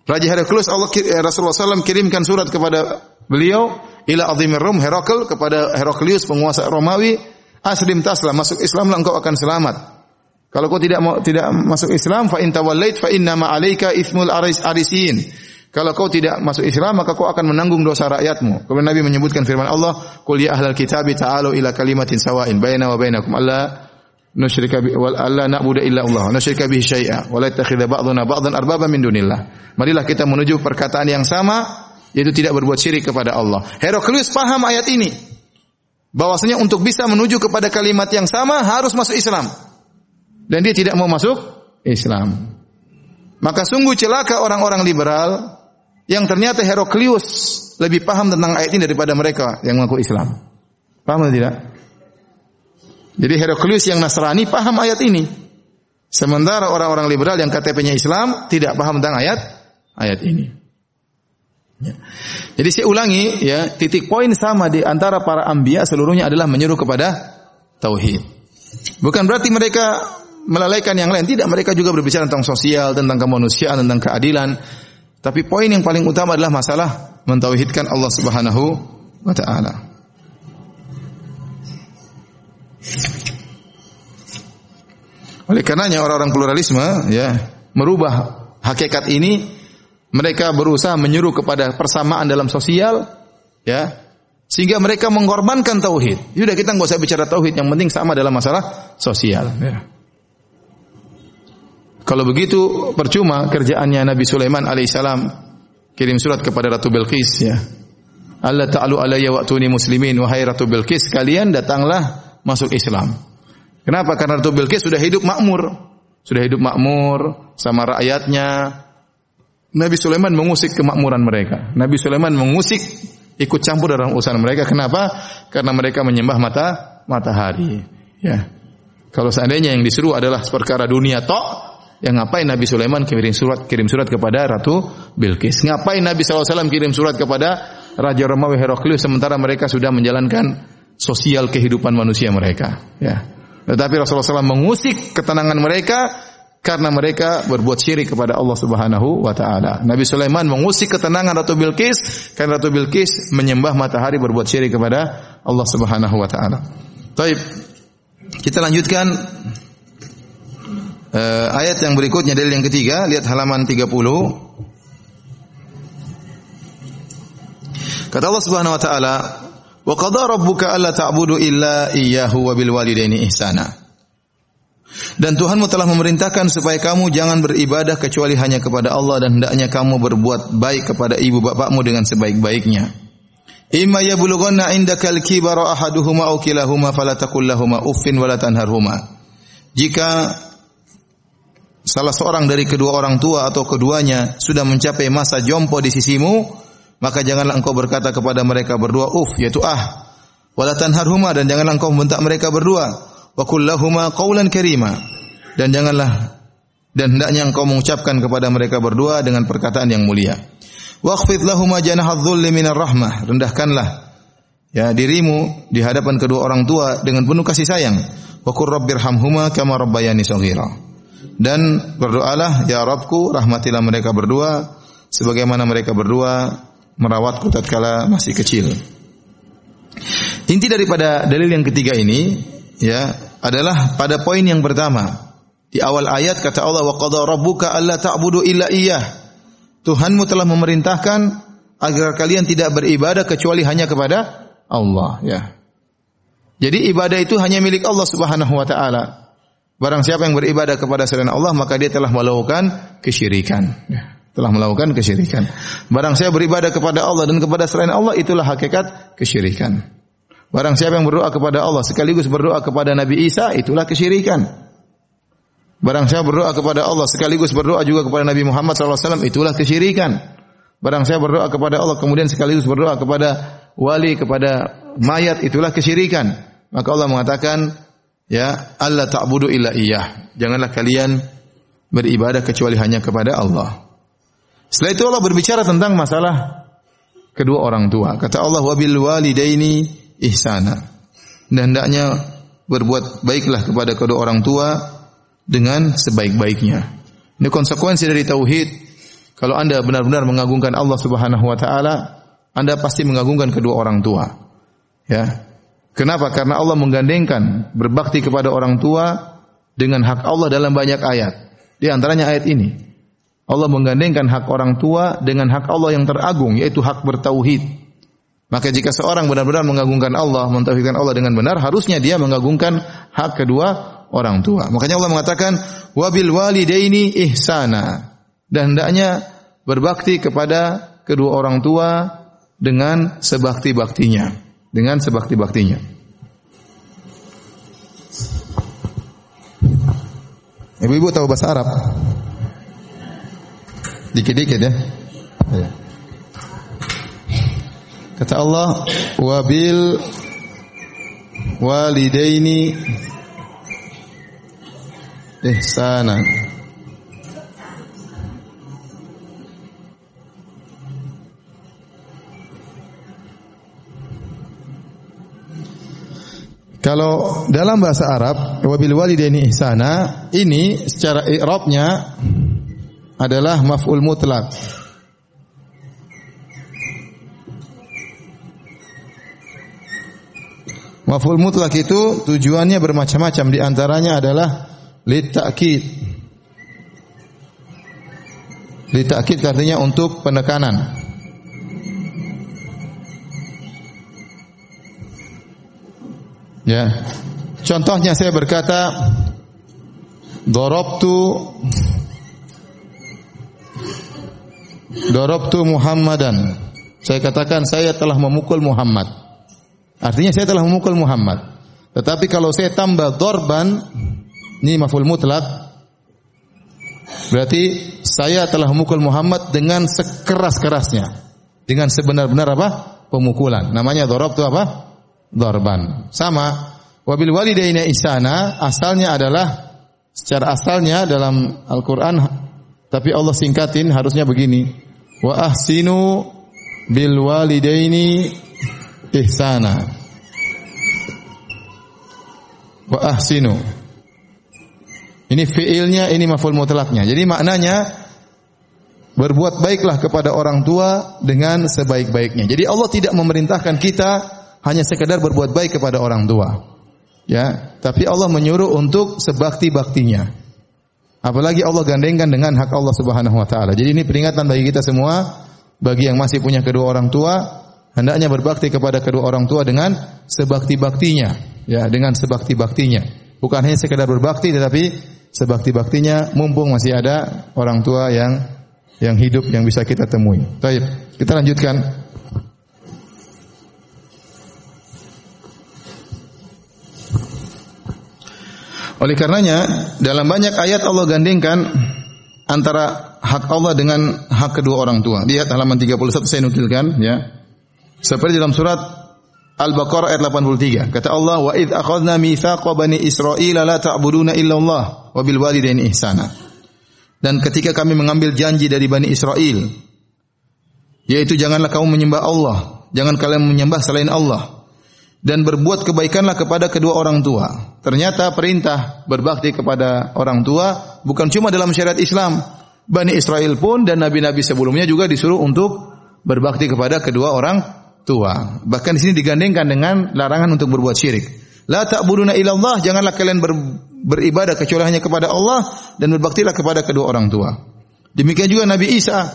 Raja Heraklius Allah eh, Rasulullah SAW kirimkan surat kepada beliau ila azimir Rum Herakl kepada Heraklius penguasa Romawi aslim taslam masuk Islam engkau akan selamat. Kalau kau tidak mau tidak masuk Islam fa in tawallait fa inna ma alayka itsmul arisin. Kalau kau tidak masuk Islam maka kau akan menanggung dosa rakyatmu. Kemudian Nabi menyebutkan firman Allah, "Qul ya ahlal kitabi ta'alu ila kalimatin sawa'in baina wa bainakum alla nusyrika bi wal alla na'budu illa Allah, nusyrika bihi syai'a wa la yattakhidha ba'duna ba'dan arbaba min dunillah." Marilah kita menuju perkataan yang sama yaitu tidak berbuat syirik kepada Allah. Heraklius paham ayat ini. Bahwasanya untuk bisa menuju kepada kalimat yang sama harus masuk Islam. Dan dia tidak mau masuk Islam. Maka sungguh celaka orang-orang liberal yang ternyata Heraklius lebih paham tentang ayat ini daripada mereka yang mengaku Islam. Paham atau tidak? Jadi Heraklius yang Nasrani paham ayat ini. Sementara orang-orang liberal yang KTP-nya Islam tidak paham tentang ayat ayat ini. Ya. Jadi saya ulangi ya, titik poin sama di antara para ambia seluruhnya adalah menyuruh kepada tauhid. Bukan berarti mereka melalaikan yang lain, tidak mereka juga berbicara tentang sosial, tentang kemanusiaan, tentang keadilan. Tapi poin yang paling utama adalah masalah mentauhidkan Allah Subhanahu wa taala. Oleh karenanya orang-orang pluralisme ya merubah hakikat ini mereka berusaha menyuruh kepada persamaan dalam sosial, ya, sehingga mereka mengorbankan tauhid. Sudah kita nggak usah bicara tauhid, yang penting sama dalam masalah sosial. Ya. Kalau begitu percuma kerjaannya Nabi Sulaiman alaihissalam kirim surat kepada Ratu Bilqis ya. Allah ta'alu alayya wa'tuni muslimin wahai Ratu Bilqis kalian datanglah masuk Islam. Kenapa? Karena Ratu Bilqis sudah hidup makmur. Sudah hidup makmur sama rakyatnya, Nabi Sulaiman mengusik kemakmuran mereka. Nabi Sulaiman mengusik ikut campur dalam urusan mereka. Kenapa? Karena mereka menyembah mata matahari. Ya. Kalau seandainya yang disuruh adalah perkara dunia tok, yang ngapain Nabi Sulaiman kirim surat kirim surat kepada Ratu Bilqis? Ngapain Nabi SAW kirim surat kepada Raja Romawi Heraklius sementara mereka sudah menjalankan sosial kehidupan manusia mereka? Ya. Tetapi Rasulullah SAW mengusik ketenangan mereka karena mereka berbuat syirik kepada Allah Subhanahu wa taala. Nabi Sulaiman mengusik ketenangan Ratu Bilqis karena Ratu Bilqis menyembah matahari berbuat syirik kepada Allah Subhanahu wa taala. Baik. Kita lanjutkan uh, ayat yang berikutnya dari yang ketiga, lihat halaman 30. Kata Allah Subhanahu wa taala, "Wa qadara rabbuka alla ta'budu illa iyyahu wa bil walidaini ihsana." Dan Tuhanmu telah memerintahkan supaya kamu jangan beribadah kecuali hanya kepada Allah dan hendaknya kamu berbuat baik kepada ibu bapakmu dengan sebaik-baiknya. Imma yablughanna indakal kibara ahaduhuma aw kilahuma fala taqul lahumu uffin. Jika salah seorang dari kedua orang tua atau keduanya sudah mencapai masa jompo di sisimu, maka janganlah engkau berkata kepada mereka berdua uff yaitu ah wala tanharhuma dan janganlah engkau membentak mereka berdua wa kullahuma qawlan karima dan janganlah dan hendaknya engkau mengucapkan kepada mereka berdua dengan perkataan yang mulia. Waqfid lahuma janahadh-dhulli minar rahmah. Rendahkanlah ya dirimu di hadapan kedua orang tua dengan penuh kasih sayang. Wa qur rabbirhamhuma kama rabbayani shaghira. Dan berdoalah ya Rabbku rahmatilah mereka berdua sebagaimana mereka berdua merawatku tatkala masih kecil. Inti daripada dalil yang ketiga ini ya adalah pada poin yang pertama. Di awal ayat kata Allah wa qada rabbuka alla ta'budu illa iyyah. Tuhanmu telah memerintahkan agar kalian tidak beribadah kecuali hanya kepada Allah ya. Jadi ibadah itu hanya milik Allah Subhanahu wa taala. Barang siapa yang beribadah kepada selain Allah maka dia telah melakukan kesyirikan. Ya, telah melakukan kesyirikan. Barang siapa beribadah kepada Allah dan kepada selain Allah itulah hakikat kesyirikan. Barang siapa yang berdoa kepada Allah sekaligus berdoa kepada Nabi Isa, itulah kesyirikan. Barang siapa berdoa kepada Allah sekaligus berdoa juga kepada Nabi Muhammad SAW, itulah kesyirikan. Barang siapa berdoa kepada Allah kemudian sekaligus berdoa kepada wali, kepada mayat, itulah kesyirikan. Maka Allah mengatakan, ya Allah ta'budu illa iyah. Janganlah kalian beribadah kecuali hanya kepada Allah. Setelah itu Allah berbicara tentang masalah kedua orang tua. Kata Allah, wabil walidaini ihsana. Dan hendaknya berbuat baiklah kepada kedua orang tua dengan sebaik-baiknya. Ini konsekuensi dari tauhid. Kalau Anda benar-benar mengagungkan Allah Subhanahu wa taala, Anda pasti mengagungkan kedua orang tua. Ya. Kenapa? Karena Allah menggandengkan berbakti kepada orang tua dengan hak Allah dalam banyak ayat. Di antaranya ayat ini. Allah menggandengkan hak orang tua dengan hak Allah yang teragung yaitu hak bertauhid. Maka jika seorang benar-benar mengagungkan Allah, mentauhidkan Allah dengan benar, harusnya dia mengagungkan hak kedua orang tua. Makanya Allah mengatakan wabil walidaini ihsana. Dan hendaknya berbakti kepada kedua orang tua dengan sebakti-baktinya, dengan sebakti-baktinya. Ibu-ibu tahu bahasa Arab? Dikit-dikit ya. ya. Kata Allah, wabil walidaini ihsana. Kalau dalam bahasa Arab, wabil walidaini ihsana, ini secara i'rabnya adalah maf'ul mutlak. Maf'ul mutlak itu tujuannya bermacam-macam di antaranya adalah litakid. Litakid artinya untuk penekanan. Ya. Contohnya saya berkata Dorobtu Dorobtu Muhammadan. Saya katakan saya telah memukul Muhammad. Artinya saya telah memukul Muhammad. Tetapi kalau saya tambah dorban, ini maful mutlak, berarti saya telah memukul Muhammad dengan sekeras-kerasnya. Dengan sebenar-benar apa? Pemukulan. Namanya dorob itu apa? Dorban. Sama. Wabil walidaina isana, asalnya adalah, secara asalnya dalam Al-Quran, tapi Allah singkatin harusnya begini. Wa ahsinu bil walidaini ihsana. Wa ahsinu. Ini fiilnya ini maf'ul mutlaknya. Jadi maknanya berbuat baiklah kepada orang tua dengan sebaik-baiknya. Jadi Allah tidak memerintahkan kita hanya sekedar berbuat baik kepada orang tua. Ya tapi Allah menyuruh untuk sebakti-baktinya. Apalagi Allah gandengkan dengan hak Allah Subhanahu wa taala. Jadi ini peringatan bagi kita semua bagi yang masih punya kedua orang tua hendaknya berbakti kepada kedua orang tua dengan sebakti-baktinya, ya, dengan sebakti-baktinya. Bukan hanya sekedar berbakti tetapi sebakti-baktinya mumpung masih ada orang tua yang yang hidup yang bisa kita temui. Baik, kita lanjutkan. Oleh karenanya dalam banyak ayat Allah gandengkan antara hak Allah dengan hak kedua orang tua. Lihat halaman 31 saya nukilkan ya. Seperti dalam surat Al-Baqarah ayat 83. Kata Allah, "Wa id akhadna mitsaqa bani Israila la ta'buduna illa Allah wa bil walidaini ihsana." Dan ketika kami mengambil janji dari Bani Israel, yaitu janganlah kamu menyembah Allah, jangan kalian menyembah selain Allah, dan berbuat kebaikanlah kepada kedua orang tua. Ternyata perintah berbakti kepada orang tua bukan cuma dalam syariat Islam. Bani Israel pun dan nabi-nabi sebelumnya juga disuruh untuk berbakti kepada kedua orang tua. Bahkan di sini digandengkan dengan larangan untuk berbuat syirik. La ta'buduna ilallah, janganlah kalian ber, beribadah kecuali hanya kepada Allah dan berbaktilah kepada kedua orang tua. Demikian juga Nabi Isa.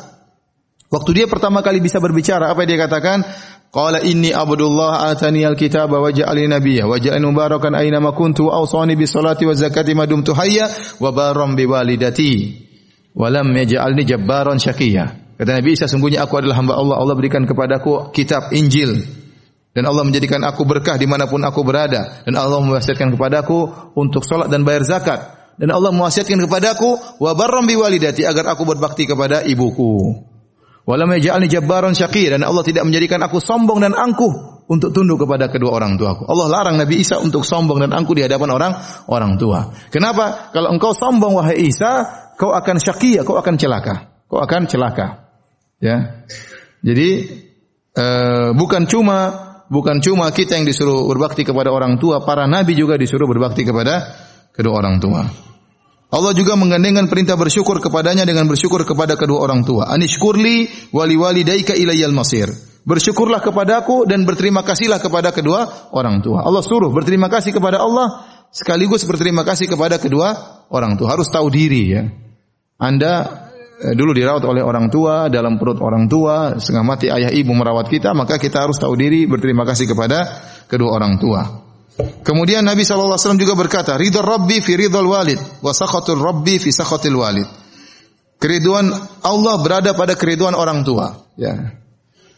Waktu dia pertama kali bisa berbicara, apa dia katakan? Qala inni abdullah atani alkitaba wa ja'alni nabiyya wa ja'alni mubarakan aina ma kuntu wa awsani bis salati wa zakati ma dumtu hayya wa barram bi walidati wa lam yaj'alni jabbaran syaqiyya. Kata Nabi Isa, sungguhnya aku adalah hamba Allah. Allah berikan kepadaku kitab Injil. Dan Allah menjadikan aku berkah di mana pun aku berada. Dan Allah mewasiatkan kepadaku untuk sholat dan bayar zakat. Dan Allah mewasiatkan kepadaku wa barram bi walidati agar aku berbakti kepada ibuku. Walam yaj'alni jabbaran syaqiyya dan Allah tidak menjadikan aku sombong dan angkuh untuk tunduk kepada kedua orang tuaku. Allah larang Nabi Isa untuk sombong dan angkuh di hadapan orang orang tua. Kenapa? Kalau engkau sombong wahai Isa, kau akan syaqiyya, kau akan celaka. Kau akan celaka. Ya. Jadi uh, bukan cuma bukan cuma kita yang disuruh berbakti kepada orang tua, para nabi juga disuruh berbakti kepada kedua orang tua. Allah juga menggandengkan perintah bersyukur kepadanya dengan bersyukur kepada kedua orang tua. Anishkurli wali wali daika ilayyal masir. Bersyukurlah kepadaku dan berterima kasihlah kepada kedua orang tua. Allah suruh berterima kasih kepada Allah sekaligus berterima kasih kepada kedua orang tua. Harus tahu diri ya. Anda eh, dulu dirawat oleh orang tua dalam perut orang tua setengah mati ayah ibu merawat kita maka kita harus tahu diri berterima kasih kepada kedua orang tua. Kemudian Nabi SAW juga berkata, Ridho Rabbi fi ridhol walid, wa sakhatul Rabbi fi sakhatil walid. Keriduan Allah berada pada keriduan orang tua. Ya.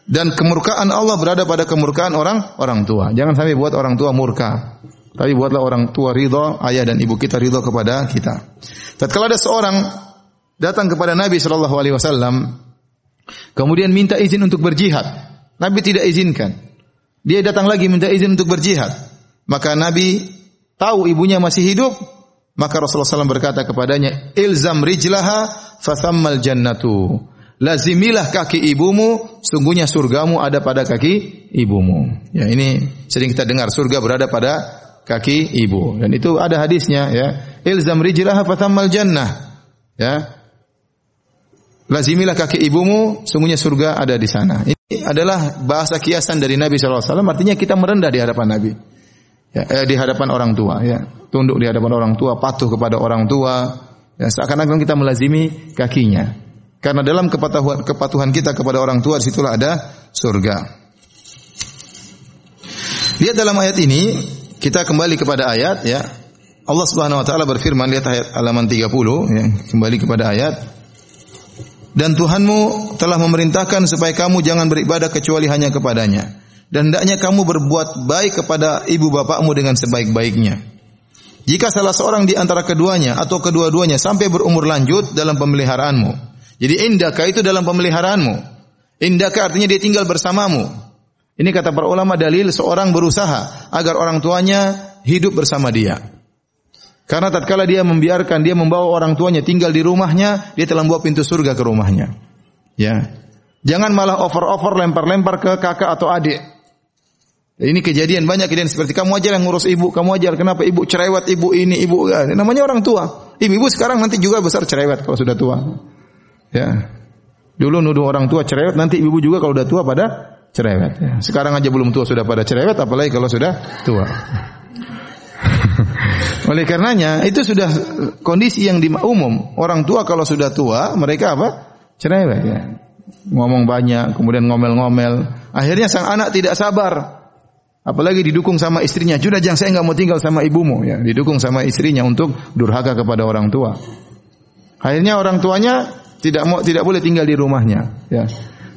Dan kemurkaan Allah berada pada kemurkaan orang orang tua. Jangan sampai buat orang tua murka. Tapi buatlah orang tua ridho, ayah dan ibu kita ridho kepada kita. Tatkala ada seorang datang kepada Nabi Shallallahu Alaihi Wasallam, kemudian minta izin untuk berjihad, Nabi tidak izinkan. Dia datang lagi minta izin untuk berjihad. Maka Nabi tahu ibunya masih hidup, maka Rasulullah SAW berkata kepadanya, "Ilzam rijlaha fathammal jannatu." Lazimilah kaki ibumu, sungguhnya surgamu ada pada kaki ibumu. Ya, ini sering kita dengar surga berada pada kaki ibu. Dan itu ada hadisnya ya. Ilzam rijlaha fathammal jannah. Ya. Lazimilah kaki ibumu, sungguhnya surga ada di sana. Ini adalah bahasa kiasan dari Nabi SAW, artinya kita merendah di hadapan Nabi. Ya, eh, di hadapan orang tua ya. Tunduk di hadapan orang tua patuh kepada orang tua. Ya seakan-akan kita melazimi kakinya. Karena dalam kepatuhan kita kepada orang tua di situlah ada surga. Lihat dalam ayat ini kita kembali kepada ayat ya. Allah Subhanahu wa taala berfirman lihat ayat halaman 30 ya. Kembali kepada ayat dan Tuhanmu telah memerintahkan supaya kamu jangan beribadah kecuali hanya kepadanya dan hendaknya kamu berbuat baik kepada ibu bapakmu dengan sebaik-baiknya. Jika salah seorang di antara keduanya atau kedua-duanya sampai berumur lanjut dalam pemeliharaanmu. Jadi indaka itu dalam pemeliharaanmu. Indaka artinya dia tinggal bersamamu. Ini kata para ulama dalil seorang berusaha agar orang tuanya hidup bersama dia. Karena tatkala dia membiarkan dia membawa orang tuanya tinggal di rumahnya, dia telah membawa pintu surga ke rumahnya. Ya. Jangan malah over-over lempar-lempar ke kakak atau adik. Ini kejadian banyak kejadian seperti kamu aja yang ngurus ibu, kamu aja kenapa ibu cerewet ibu ini ibu ya, namanya orang tua. Ibu-ibu sekarang nanti juga besar cerewet kalau sudah tua. Ya. Dulu nuduh orang tua cerewet, nanti ibu juga kalau sudah tua pada cerewet. Ya. Sekarang aja belum tua sudah pada cerewet, apalagi kalau sudah tua. <laughs> Oleh karenanya itu sudah kondisi yang di umum. Orang tua kalau sudah tua mereka apa? Cerewet ya. Ngomong banyak, kemudian ngomel-ngomel. Akhirnya sang anak tidak sabar Apalagi didukung sama istrinya. Sudah jangan saya nggak mau tinggal sama ibumu ya. Didukung sama istrinya untuk durhaka kepada orang tua. Akhirnya orang tuanya tidak mau tidak boleh tinggal di rumahnya ya.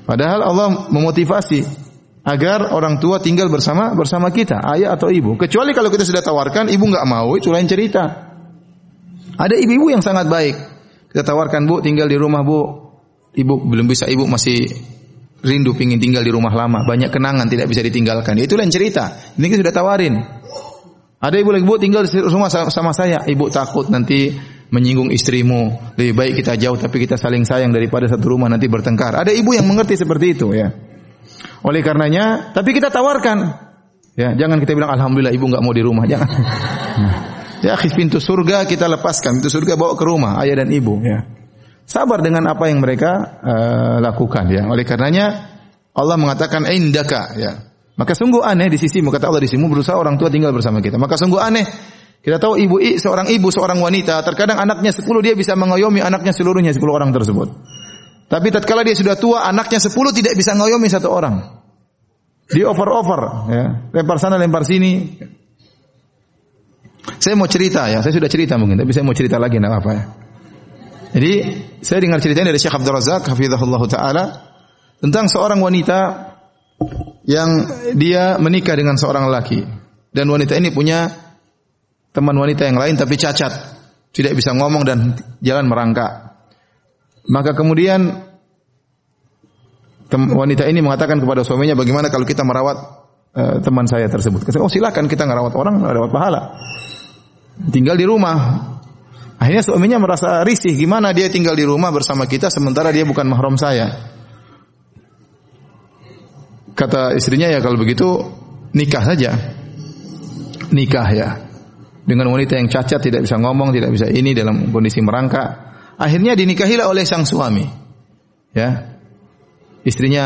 Padahal Allah memotivasi agar orang tua tinggal bersama bersama kita, ayah atau ibu. Kecuali kalau kita sudah tawarkan, ibu nggak mau, itu lain cerita. Ada ibu-ibu yang sangat baik. Kita tawarkan, Bu, tinggal di rumah, Bu. Ibu belum bisa, ibu masih rindu pingin tinggal di rumah lama, banyak kenangan tidak bisa ditinggalkan. Itu lain cerita. Ini kita sudah tawarin. Ada ibu lagi, bu tinggal di rumah sama saya. Ibu takut nanti menyinggung istrimu. Lebih baik kita jauh tapi kita saling sayang daripada satu rumah nanti bertengkar. Ada ibu yang mengerti seperti itu ya. Oleh karenanya, tapi kita tawarkan. Ya, jangan kita bilang alhamdulillah ibu nggak mau di rumah, jangan. ya, pintu surga kita lepaskan, pintu surga bawa ke rumah ayah dan ibu ya. Sabar dengan apa yang mereka uh, lakukan ya. Oleh karenanya Allah mengatakan indaka ya. Maka sungguh aneh di sisimu kata Allah di sisimu berusaha orang tua tinggal bersama kita. Maka sungguh aneh kita tahu ibu seorang ibu seorang wanita terkadang anaknya 10 dia bisa mengayomi anaknya seluruhnya 10 orang tersebut. Tapi tatkala dia sudah tua anaknya 10 tidak bisa mengayomi satu orang. Di over-over ya. Lempar sana lempar sini. Saya mau cerita ya, saya sudah cerita mungkin tapi saya mau cerita lagi enggak apa-apa ya. Jadi saya dengar ceritanya dari Syekh Abdul Razak hafizahullah taala tentang seorang wanita yang dia menikah dengan seorang laki dan wanita ini punya teman wanita yang lain tapi cacat. tidak bisa ngomong dan jalan merangkak. Maka kemudian wanita ini mengatakan kepada suaminya, bagaimana kalau kita merawat uh, teman saya tersebut? Kata, oh silakan kita ngerawat orang, dapat pahala. Tinggal di rumah. Akhirnya suaminya merasa risih, gimana dia tinggal di rumah bersama kita sementara dia bukan mahram saya. Kata istrinya ya kalau begitu nikah saja. Nikah ya. Dengan wanita yang cacat tidak bisa ngomong, tidak bisa ini dalam kondisi merangkak. Akhirnya dinikahilah oleh sang suami. Ya, istrinya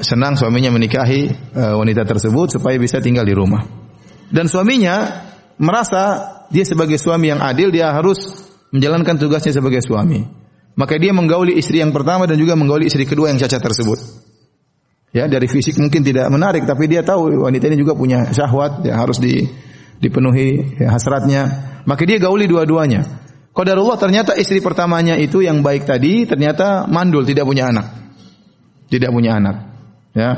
senang suaminya menikahi uh, wanita tersebut supaya bisa tinggal di rumah. Dan suaminya merasa dia sebagai suami yang adil dia harus menjalankan tugasnya sebagai suami. Maka dia menggauli istri yang pertama dan juga menggauli istri kedua yang cacat tersebut. Ya, dari fisik mungkin tidak menarik tapi dia tahu wanita ini juga punya syahwat ya harus di, dipenuhi ya, hasratnya. Maka dia gauli dua-duanya. Qadarullah ternyata istri pertamanya itu yang baik tadi ternyata mandul tidak punya anak tidak punya anak. Ya.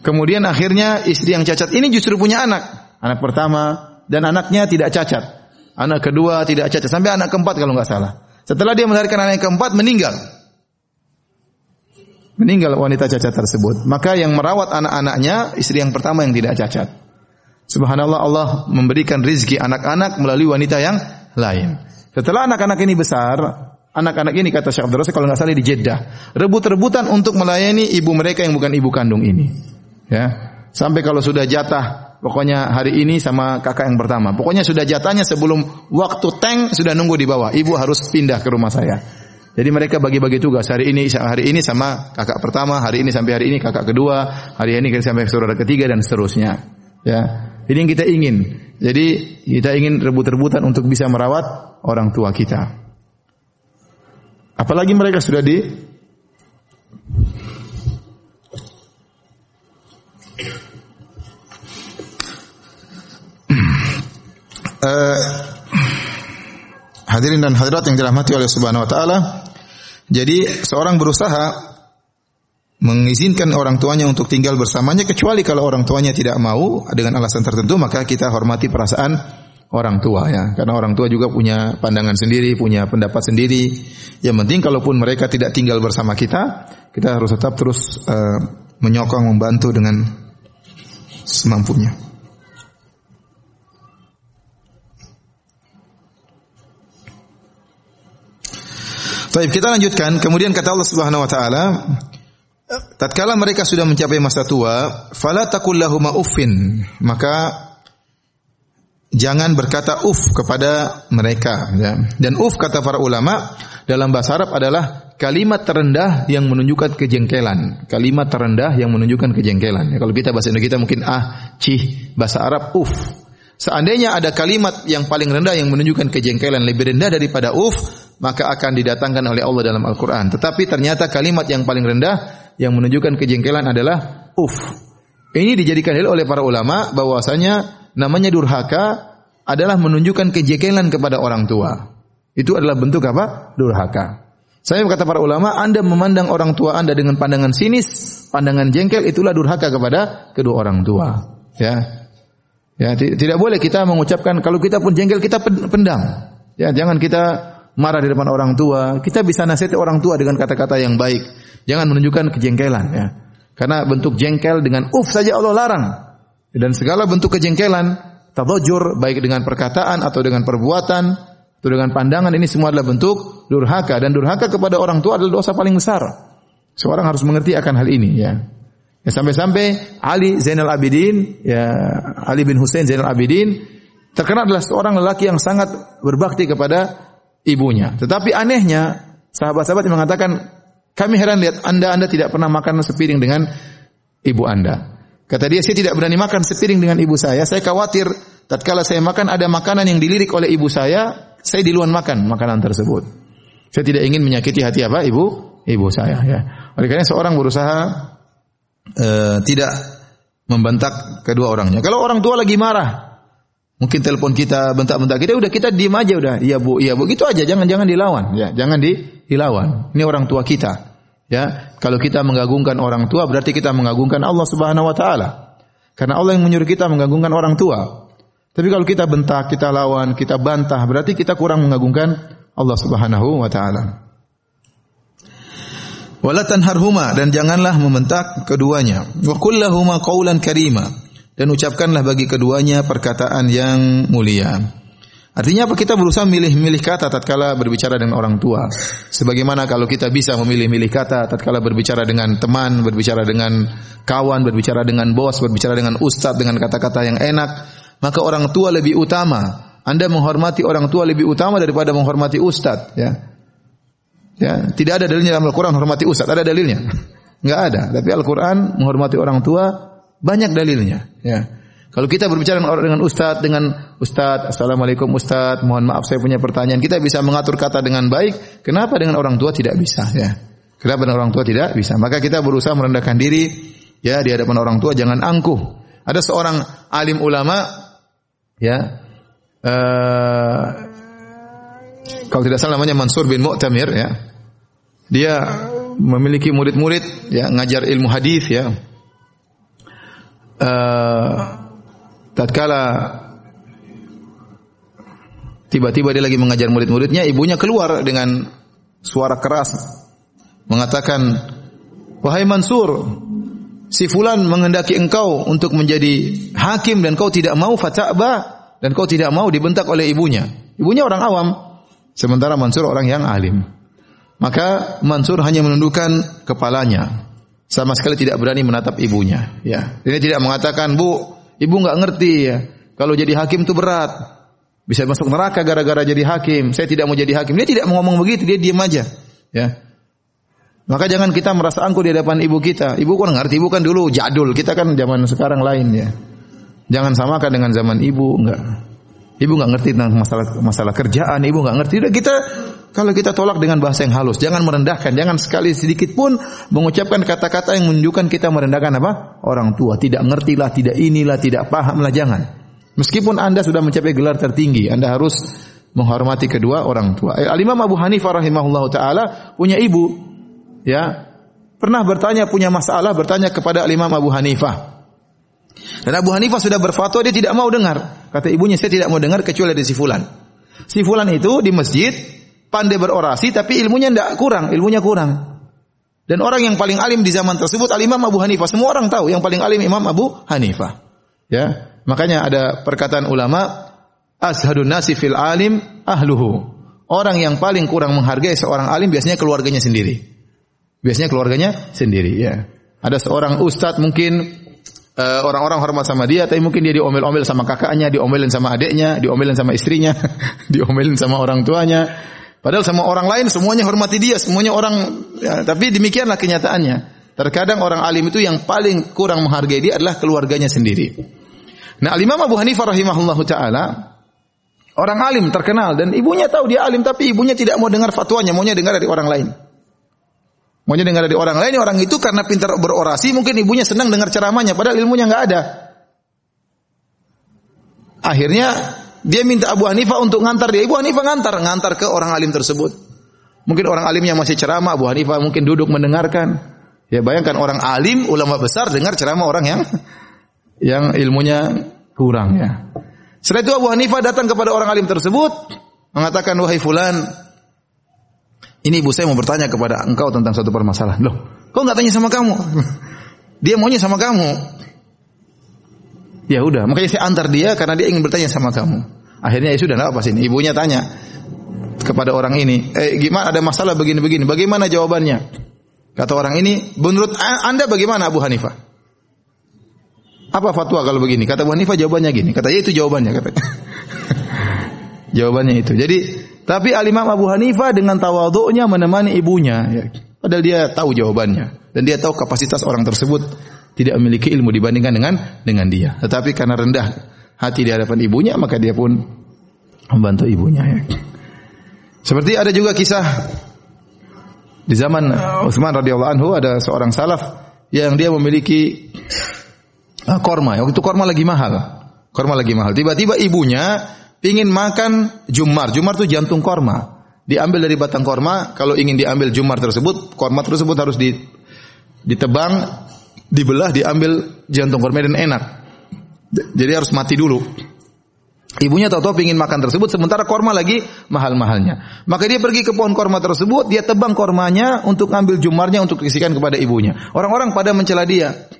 Kemudian akhirnya istri yang cacat ini justru punya anak. Anak pertama dan anaknya tidak cacat. Anak kedua tidak cacat sampai anak keempat kalau nggak salah. Setelah dia melahirkan anak yang keempat meninggal. Meninggal wanita cacat tersebut. Maka yang merawat anak-anaknya istri yang pertama yang tidak cacat. Subhanallah Allah memberikan rizki anak-anak melalui wanita yang lain. Setelah anak-anak ini besar, Anak-anak ini kata Syekh Abdul kalau nggak salah di Jeddah, rebut-rebutan untuk melayani ibu mereka yang bukan ibu kandung ini. Ya. Sampai kalau sudah jatah, pokoknya hari ini sama kakak yang pertama. Pokoknya sudah jatahnya sebelum waktu tank sudah nunggu di bawah. Ibu harus pindah ke rumah saya. Jadi mereka bagi-bagi tugas. Hari ini hari ini sama kakak pertama, hari ini sampai hari ini kakak kedua, hari ini sampai saudara ketiga dan seterusnya. Ya. Ini yang kita ingin. Jadi kita ingin rebut-rebutan untuk bisa merawat orang tua kita. Apalagi mereka sudah di uh, <clears throat> hadirin dan hadirat yang dirahmati oleh Subhanahu wa taala. Jadi seorang berusaha mengizinkan orang tuanya untuk tinggal bersamanya kecuali kalau orang tuanya tidak mau dengan alasan tertentu maka kita hormati perasaan orang tua ya. Karena orang tua juga punya pandangan sendiri punya pendapat sendiri. Yang penting kalaupun mereka tidak tinggal bersama kita kita harus tetap terus uh, menyokong membantu dengan semampunya. Baik, kita lanjutkan. Kemudian kata Allah Subhanahu wa taala, tatkala mereka sudah mencapai masa tua, fala taqul uffin, maka jangan berkata uf kepada mereka ya. Dan uf kata para ulama dalam bahasa Arab adalah kalimat terendah yang menunjukkan kejengkelan. Kalimat terendah yang menunjukkan kejengkelan. Ya, kalau kita bahasa Indonesia mungkin ah, cih, bahasa Arab uf. Seandainya ada kalimat yang paling rendah yang menunjukkan kejengkelan lebih rendah daripada uf, maka akan didatangkan oleh Allah dalam Al-Quran. Tetapi ternyata kalimat yang paling rendah yang menunjukkan kejengkelan adalah uf. Ini dijadikan oleh para ulama bahwasanya namanya durhaka adalah menunjukkan kejengkelan kepada orang tua. Itu adalah bentuk apa? Durhaka. Saya kata para ulama, Anda memandang orang tua Anda dengan pandangan sinis, pandangan jengkel, itulah durhaka kepada kedua orang tua. Ya, ya tidak boleh kita mengucapkan kalau kita pun jengkel kita pendam. Ya, jangan kita marah di depan orang tua. Kita bisa nasihati orang tua dengan kata-kata yang baik. Jangan menunjukkan kejengkelan. Ya, karena bentuk jengkel dengan uf saja Allah larang. Dan segala bentuk kejengkelan, tadajur baik dengan perkataan atau dengan perbuatan atau dengan pandangan ini semua adalah bentuk durhaka dan durhaka kepada orang tua adalah dosa paling besar. Seorang harus mengerti akan hal ini ya. Ya sampai-sampai Ali Zainal Abidin, ya Ali bin Hussein Zainal Abidin terkenal adalah seorang lelaki yang sangat berbakti kepada ibunya. Tetapi anehnya sahabat-sahabat yang mengatakan kami heran lihat Anda Anda tidak pernah makan sepiring dengan ibu Anda. Kata dia, saya tidak berani makan sepiring dengan ibu saya. Saya khawatir tatkala saya makan ada makanan yang dilirik oleh ibu saya, saya duluan makan makanan tersebut. Saya tidak ingin menyakiti hati apa ibu ibu saya ya. Oleh karena seorang berusaha uh, tidak membentak kedua orangnya. Kalau orang tua lagi marah, mungkin telepon kita bentak-bentak kita, udah kita diem aja udah, iya bu, iya bu, gitu aja, jangan jangan dilawan, ya, jangan di, dilawan. Ini orang tua kita. Ya, kalau kita mengagungkan orang tua berarti kita mengagungkan Allah Subhanahu wa taala. Karena Allah yang menyuruh kita mengagungkan orang tua. Tapi kalau kita bentak, kita lawan, kita bantah, berarti kita kurang mengagungkan Allah Subhanahu wa taala. Wala tanharhuma dan janganlah membentak keduanya. Wa qawlan karima dan ucapkanlah bagi keduanya perkataan yang mulia. Artinya apa? Kita berusaha milih-milih kata tatkala berbicara dengan orang tua. Sebagaimana kalau kita bisa memilih-milih kata tatkala berbicara dengan teman, berbicara dengan kawan, berbicara dengan bos, berbicara dengan ustadz dengan kata-kata yang enak, maka orang tua lebih utama. Anda menghormati orang tua lebih utama daripada menghormati ustadz, ya. Ya, tidak ada dalilnya dalam Al-Qur'an menghormati ustaz, ada dalilnya? Enggak ada. Tapi Al-Qur'an menghormati orang tua banyak dalilnya, ya. Kalau kita berbicara dengan orang dengan ustaz, dengan ustaz, assalamualaikum ustaz, mohon maaf saya punya pertanyaan. Kita bisa mengatur kata dengan baik. Kenapa dengan orang tua tidak bisa? Ya. Kenapa dengan orang tua tidak bisa? Maka kita berusaha merendahkan diri ya di hadapan orang tua, jangan angkuh. Ada seorang alim ulama, ya, uh, kalau tidak salah namanya Mansur bin Mu'tamir, ya. Dia memiliki murid-murid ya ngajar ilmu hadis ya. Uh, tatkala tiba-tiba dia lagi mengajar murid-muridnya, ibunya keluar dengan suara keras mengatakan, "Wahai Mansur, si fulan menghendaki engkau untuk menjadi hakim dan kau tidak mau fata'ba dan kau tidak mau dibentak oleh ibunya." Ibunya orang awam, sementara Mansur orang yang alim. Maka Mansur hanya menundukkan kepalanya. Sama sekali tidak berani menatap ibunya. Ya, Ini tidak mengatakan, Bu, ibu nggak ngerti ya. Kalau jadi hakim itu berat. Bisa masuk neraka gara-gara jadi hakim. Saya tidak mau jadi hakim. Dia tidak mau ngomong begitu, dia diam aja. Ya. Maka jangan kita merasa angkuh di hadapan ibu kita. Ibu kan ngerti, ibu kan dulu jadul. Kita kan zaman sekarang lain ya. Jangan samakan dengan zaman ibu, enggak. Ibu nggak ngerti tentang masalah masalah kerjaan, ibu nggak ngerti. Udah kita kalau kita tolak dengan bahasa yang halus, jangan merendahkan, jangan sekali sedikit pun mengucapkan kata-kata yang menunjukkan kita merendahkan apa? Orang tua. Tidak ngertilah, tidak inilah, tidak pahamlah, jangan. Meskipun Anda sudah mencapai gelar tertinggi, Anda harus menghormati kedua orang tua. Eh, Al-Imam Abu Hanifah rahimahullah taala punya ibu ya. Pernah bertanya punya masalah bertanya kepada Al-Imam Abu Hanifah. Dan Abu Hanifah sudah berfatwa dia tidak mau dengar. Kata ibunya saya tidak mau dengar kecuali dari si fulan. Si fulan itu di masjid pandai berorasi tapi ilmunya tidak kurang, ilmunya kurang. Dan orang yang paling alim di zaman tersebut al-Imam Abu Hanifah. Semua orang tahu yang paling alim Imam Abu Hanifah. Ya. Makanya ada perkataan ulama ashadun nasi fil alim ahluhu. Orang yang paling kurang menghargai seorang alim biasanya keluarganya sendiri. Biasanya keluarganya sendiri, ya. Ada seorang ustadz mungkin orang-orang hormat sama dia, tapi mungkin dia diomel-omel sama kakaknya, diomelin sama adiknya, diomelin sama istrinya, <laughs> diomelin sama orang tuanya. Padahal sama orang lain semuanya hormati dia, semuanya orang ya, tapi demikianlah kenyataannya. Terkadang orang alim itu yang paling kurang menghargai dia adalah keluarganya sendiri. Nah, Imam Abu Hanifah rahimahullahu taala orang alim terkenal dan ibunya tahu dia alim tapi ibunya tidak mau dengar fatwanya, maunya dengar dari orang lain. Maunya dengar dari orang lain, orang itu karena pintar berorasi mungkin ibunya senang dengar ceramahnya padahal ilmunya nggak ada. Akhirnya dia minta Abu Hanifah untuk ngantar dia. Abu Hanifah ngantar, ngantar ke orang alim tersebut. Mungkin orang alim yang masih ceramah, Abu Hanifah mungkin duduk mendengarkan. Ya bayangkan orang alim, ulama besar dengar ceramah orang yang yang ilmunya kurang ya. Setelah itu Abu Hanifah datang kepada orang alim tersebut mengatakan wahai fulan ini ibu saya mau bertanya kepada engkau tentang suatu permasalahan. Loh, kau nggak tanya sama kamu? <laughs> Dia maunya sama kamu. Ya udah, makanya saya antar dia karena dia ingin bertanya sama kamu. Akhirnya ya sudah, apa sih? Ibunya tanya kepada orang ini, eh gimana ada masalah begini-begini, bagaimana jawabannya? Kata orang ini, menurut anda bagaimana Abu Hanifah? Apa fatwa kalau begini? Kata Abu Hanifah jawabannya gini. Kata ya itu jawabannya kata. <laughs> jawabannya itu. Jadi tapi Al-Imam Abu Hanifah dengan tawaduknya menemani ibunya. Ya. Padahal dia tahu jawabannya dan dia tahu kapasitas orang tersebut tidak memiliki ilmu dibandingkan dengan dengan dia. Tetapi karena rendah hati di hadapan ibunya, maka dia pun membantu ibunya. Ya. Seperti ada juga kisah di zaman Utsman radhiyallahu anhu ada seorang salaf yang dia memiliki uh, korma. Waktu itu korma lagi mahal. Korma lagi mahal. Tiba-tiba ibunya ingin makan jumar. Jumar itu jantung korma. Diambil dari batang korma. Kalau ingin diambil jumar tersebut, korma tersebut harus ditebang dibelah, diambil jantung korma dan enak. Jadi harus mati dulu. Ibunya tahu-tahu ingin makan tersebut sementara korma lagi mahal-mahalnya. Maka dia pergi ke pohon korma tersebut, dia tebang kormanya untuk ambil jumarnya untuk dikasihkan kepada ibunya. Orang-orang pada mencela dia.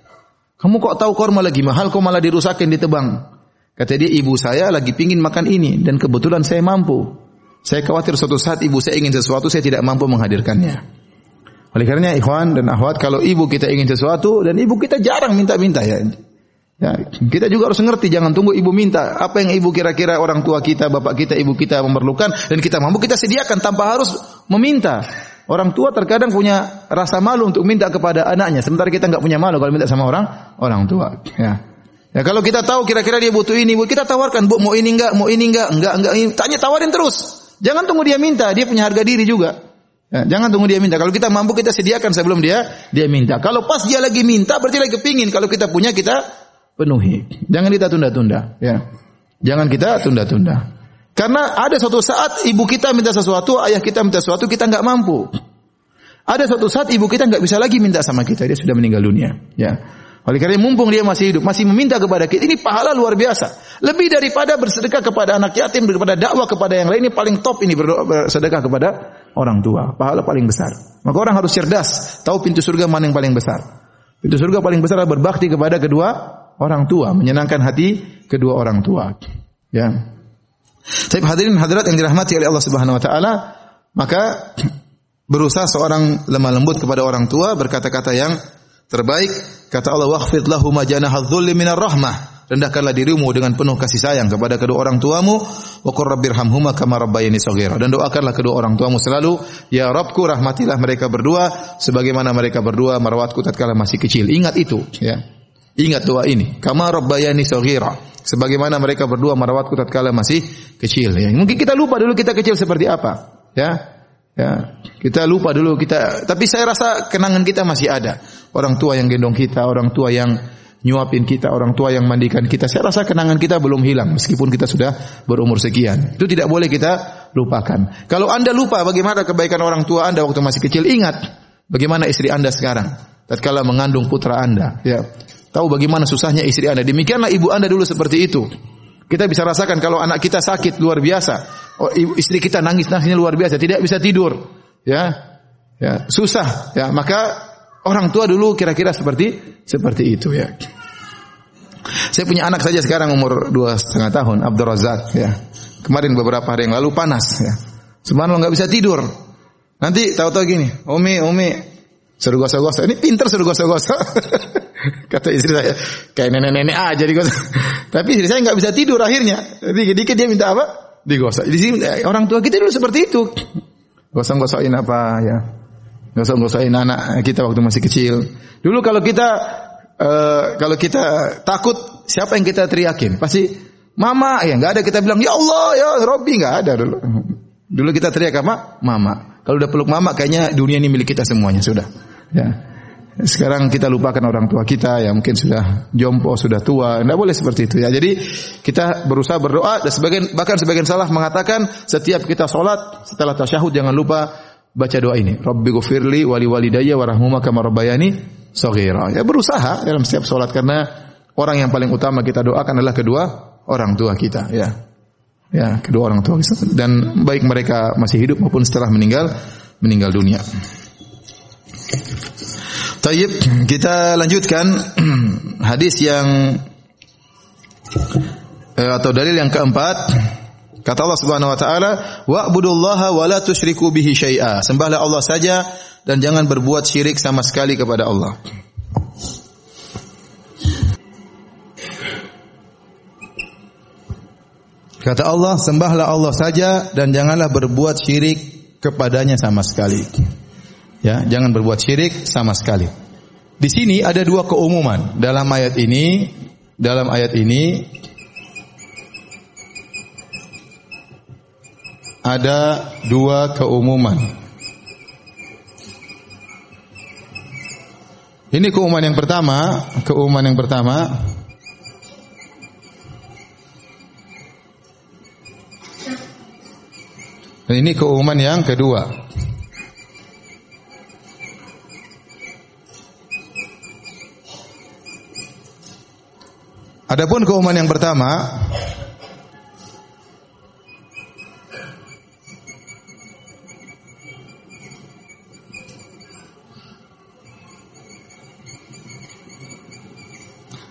Kamu kok tahu korma lagi mahal, kok malah dirusakin ditebang? Kata dia, ibu saya lagi pingin makan ini dan kebetulan saya mampu. Saya khawatir suatu saat ibu saya ingin sesuatu, saya tidak mampu menghadirkannya. Oleh karenanya ikhwan dan akhwat, kalau ibu kita ingin sesuatu dan ibu kita jarang minta-minta ya. Ya, kita juga harus ngerti, jangan tunggu ibu minta. Apa yang ibu kira-kira orang tua kita, bapak kita, ibu kita memerlukan dan kita mampu kita sediakan tanpa harus meminta. Orang tua terkadang punya rasa malu untuk minta kepada anaknya, sementara kita nggak punya malu kalau minta sama orang orang tua. Ya. Ya kalau kita tahu kira-kira dia butuh ini, bu, kita tawarkan, bu, mau ini enggak, mau ini enggak, enggak, enggak, ini. tanya tawarin terus. Jangan tunggu dia minta, dia punya harga diri juga. Ya, jangan tunggu dia minta. Kalau kita mampu kita sediakan sebelum dia dia minta. Kalau pas dia lagi minta berarti lagi kepingin. Kalau kita punya kita penuhi. Jangan kita tunda-tunda, ya. Jangan kita tunda-tunda. Karena ada suatu saat ibu kita minta sesuatu, ayah kita minta sesuatu, kita nggak mampu. Ada suatu saat ibu kita nggak bisa lagi minta sama kita, dia sudah meninggal dunia. Ya. Oleh karena mumpung dia masih hidup, masih meminta kepada kita, ini pahala luar biasa. Lebih daripada bersedekah kepada anak yatim, daripada dakwah kepada yang lain, ini paling top ini bersedekah kepada orang tua. Pahala paling besar. Maka orang harus cerdas, tahu pintu surga mana yang paling besar. Pintu surga paling besar adalah berbakti kepada kedua orang tua, menyenangkan hati kedua orang tua. Ya. Tapi hadirin hadirat yang dirahmati oleh Allah Subhanahu wa taala, maka <clears throat> berusaha seorang lemah lembut kepada orang tua berkata-kata yang terbaik. Kata Allah, "Wakhfid lahum janaha dzulli minar rahmah." Rendahkanlah dirimu dengan penuh kasih sayang kepada kedua orang tuamu. Wa qur rabbirhamhuma kama rabbayani shaghira. Dan doakanlah kedua orang tuamu selalu, "Ya Rabbku, rahmatilah mereka berdua sebagaimana mereka berdua merawatku tatkala masih kecil." Ingat itu, ya. Ingat doa ini. Kama rabbayani shaghira. Sebagaimana mereka berdua merawatku tatkala masih kecil. Ya. Mungkin kita lupa dulu kita kecil seperti apa. Ya. Ya, kita lupa dulu kita, tapi saya rasa kenangan kita masih ada. Orang tua yang gendong kita, orang tua yang nyuapin kita, orang tua yang mandikan kita. Saya rasa kenangan kita belum hilang meskipun kita sudah berumur sekian. Itu tidak boleh kita lupakan. Kalau Anda lupa bagaimana kebaikan orang tua Anda waktu masih kecil, ingat bagaimana istri Anda sekarang tatkala mengandung putra Anda, ya. Tahu bagaimana susahnya istri Anda. Demikianlah ibu Anda dulu seperti itu. Kita bisa rasakan kalau anak kita sakit luar biasa, oh, istri kita nangis nangisnya luar biasa, tidak bisa tidur, ya, ya susah, ya maka orang tua dulu kira-kira seperti seperti itu ya. Saya punya anak saja sekarang umur dua setengah tahun, Abdul Razak ya. Kemarin beberapa hari yang lalu panas ya. Semalam nggak bisa tidur. Nanti tahu-tahu gini, Umi, Umi, suruh gosok-gosok. Ini pinter suruh gosok-gosok. <laughs> <laughs> Kata istri saya, kayak nenek-nenek aja digosok. <laughs> Tapi istri saya nggak bisa tidur akhirnya. Jadi dikit dia minta apa? Digosok. Di sini eh, orang tua kita dulu seperti itu. Gosok-gosokin apa ya? Gosok-gosokin anak kita waktu masih kecil. Dulu kalau kita uh, kalau kita takut, siapa yang kita teriakin? Pasti mama ya nggak ada kita bilang ya Allah ya Robi nggak ada dulu. Dulu kita teriak apa? Mama. Kalau udah peluk mama kayaknya dunia ini milik kita semuanya sudah. Ya. Sekarang kita lupakan orang tua kita yang mungkin sudah jompo, sudah tua. Tidak boleh seperti itu ya. Jadi kita berusaha berdoa dan sebagian bahkan sebagian salah mengatakan setiap kita sholat setelah tasyahud jangan lupa baca doa ini. Rabbi gufirli wali walidayya warahmuma kama rabbayani saghira. Ya berusaha dalam setiap sholat karena orang yang paling utama kita doakan adalah kedua orang tua kita ya. Ya, kedua orang tua kita. Dan baik mereka masih hidup maupun setelah meninggal meninggal dunia. Tayyib, kita lanjutkan <clears throat> hadis yang eh, atau dalil yang keempat. Kata Allah Subhanahu wa taala, "Wa'budullaha wa la tusyriku bihi syai'a." Sembahlah Allah saja dan jangan berbuat syirik sama sekali kepada Allah. Kata Allah, sembahlah Allah saja dan janganlah berbuat syirik kepadanya sama sekali. Ya, jangan berbuat syirik sama sekali. Di sini ada dua keumuman dalam ayat ini. Dalam ayat ini ada dua keumuman. Ini keumuman yang pertama, keumuman yang pertama Dan ini keumuman yang kedua. Adapun keumuman yang pertama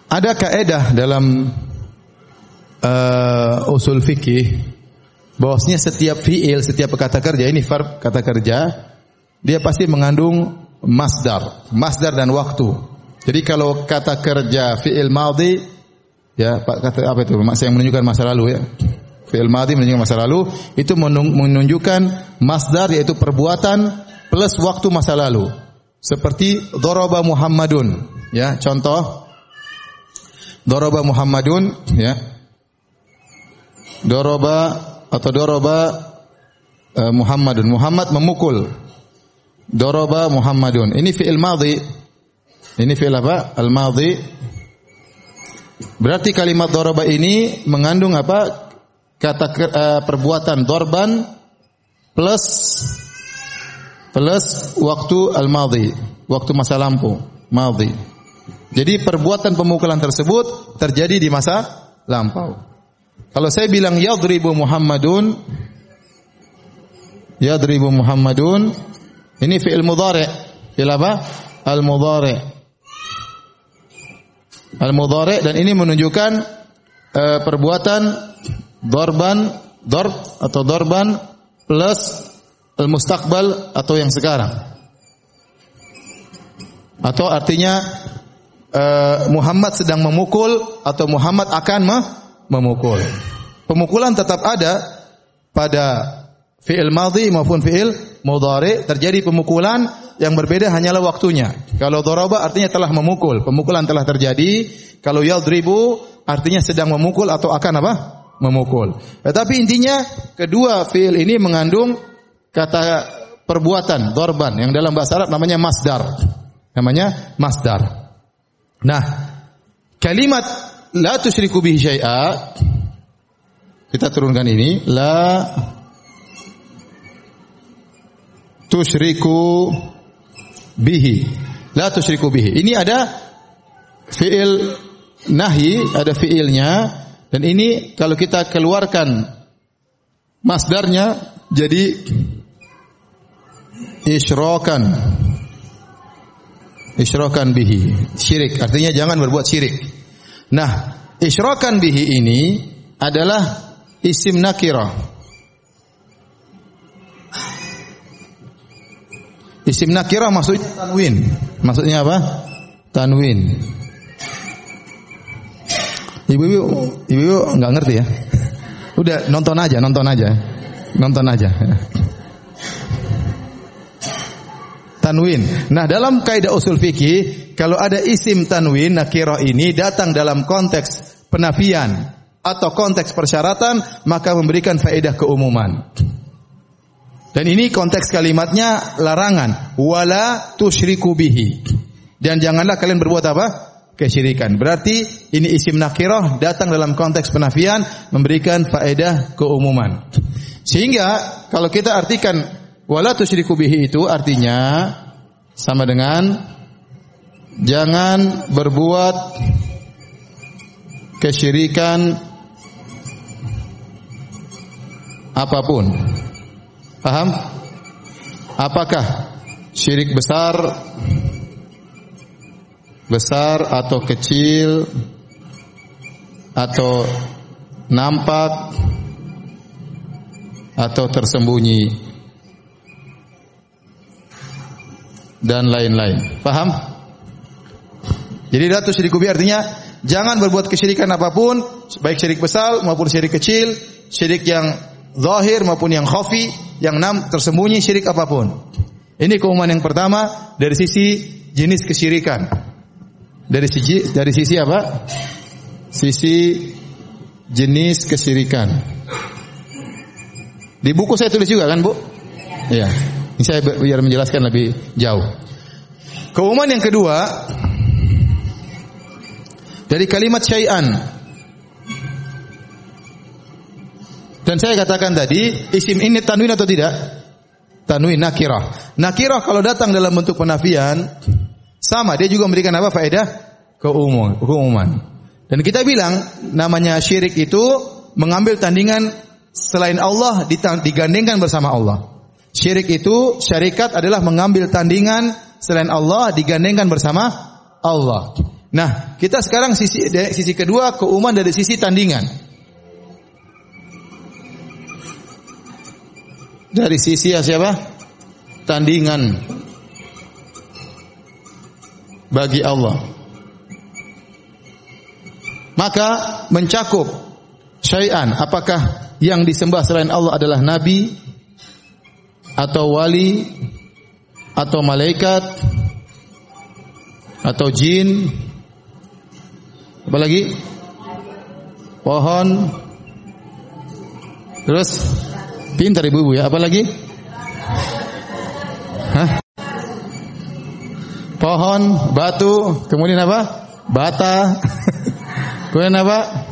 Ada kaedah dalam uh, usul fikih bahwasanya setiap fiil, setiap kata kerja ini verb kata kerja dia pasti mengandung masdar, masdar dan waktu. Jadi kalau kata kerja fiil madhi ya kata apa itu? Yang menunjukkan masa lalu ya. Fiil madhi menunjukkan masa lalu itu menunjukkan masdar yaitu perbuatan plus waktu masa lalu. Seperti doroba Muhammadun ya, contoh doroba Muhammadun ya. Doroba atau doroba uh, Muhammadun. Muhammad memukul. Doroba Muhammadun. Ini fi'il madhi. Ini fi'il apa? Al-madhi. Berarti kalimat doroba ini mengandung apa? Kata uh, perbuatan dorban plus plus waktu al-madhi, waktu masa lampu, madhi. Jadi perbuatan pemukulan tersebut terjadi di masa lampau. Kalau saya bilang yadribu Muhammadun yadribu Muhammadun ini fi'il mudhari. Fi'il apa? Al mudhari. Al mudhari dan ini menunjukkan uh, perbuatan dorban dorb atau dorban plus al mustaqbal atau yang sekarang. Atau artinya uh, Muhammad sedang memukul atau Muhammad akan mah memukul. Pemukulan tetap ada pada fi'il madhi maupun fi'il mudhari terjadi pemukulan yang berbeda hanyalah waktunya. Kalau daraba artinya telah memukul, pemukulan telah terjadi. Kalau yadribu artinya sedang memukul atau akan apa? memukul. Tetapi intinya kedua fi'il ini mengandung kata perbuatan dorban yang dalam bahasa Arab namanya masdar. Namanya masdar. Nah, kalimat la tusyriku bihi syai'a kita turunkan ini la tusyriku bihi. La tusyriku bihi. Ini ada fiil nahi ada fiilnya. Dan ini kalau kita keluarkan masdarnya jadi isyrakan isyrakan bihi. Syirik. Artinya jangan berbuat syirik. Nah, isyrakan bihi ini adalah isim nakirah. Isim nakirah maksudnya tanwin. Maksudnya apa? Tanwin. Ibu-ibu, ibu-ibu nggak ngerti ya? Udah nonton aja, nonton aja, nonton aja. Tanwin. Nah, dalam kaidah usul fikih kalau ada isim tanwin nakirah ini datang dalam konteks penafian atau konteks persyaratan maka memberikan faedah keumuman. Dan ini konteks kalimatnya larangan wala tusyriku bihi. Dan janganlah kalian berbuat apa? kesyirikan. Berarti ini isim nakirah datang dalam konteks penafian memberikan faedah keumuman. Sehingga kalau kita artikan wala tusyriku bihi itu artinya sama dengan jangan berbuat kesyirikan apa pun. Paham? Apakah syirik besar besar atau kecil atau nampak atau tersembunyi dan lain-lain. Paham? Jadi ratu syirik kubi artinya jangan berbuat kesyirikan apa pun, baik syirik besar maupun syirik kecil, syirik yang zahir maupun yang khafi, yang enam tersembunyi syirik apa pun. Ini keumuman yang pertama dari sisi jenis kesyirikan. Dari sisi dari sisi apa? Sisi jenis kesyirikan. Di buku saya tulis juga kan, Bu? Iya. Ini saya biar menjelaskan lebih jauh. Keumuman yang kedua dari kalimat syai'an. Dan saya katakan tadi, isim ini tanwin atau tidak? Tanwin nakirah. Nakirah kalau datang dalam bentuk penafian, sama dia juga memberikan apa faedah? Keumum, keumuman. Dan kita bilang namanya syirik itu mengambil tandingan selain Allah digandengkan bersama Allah. Syirik itu syarikat adalah mengambil tandingan selain Allah digandengkan bersama Allah. Nah, kita sekarang sisi sisi kedua keumuman dari sisi tandingan. Dari sisi ya siapa? Tandingan. Bagi Allah. Maka mencakup syai'an. Apakah yang disembah selain Allah adalah nabi atau wali atau malaikat atau jin? Apa lagi? Pohon. Terus pintar ibu-ibu ya apa lagi Hah? pohon batu kemudian apa bata <laughs> kemudian apa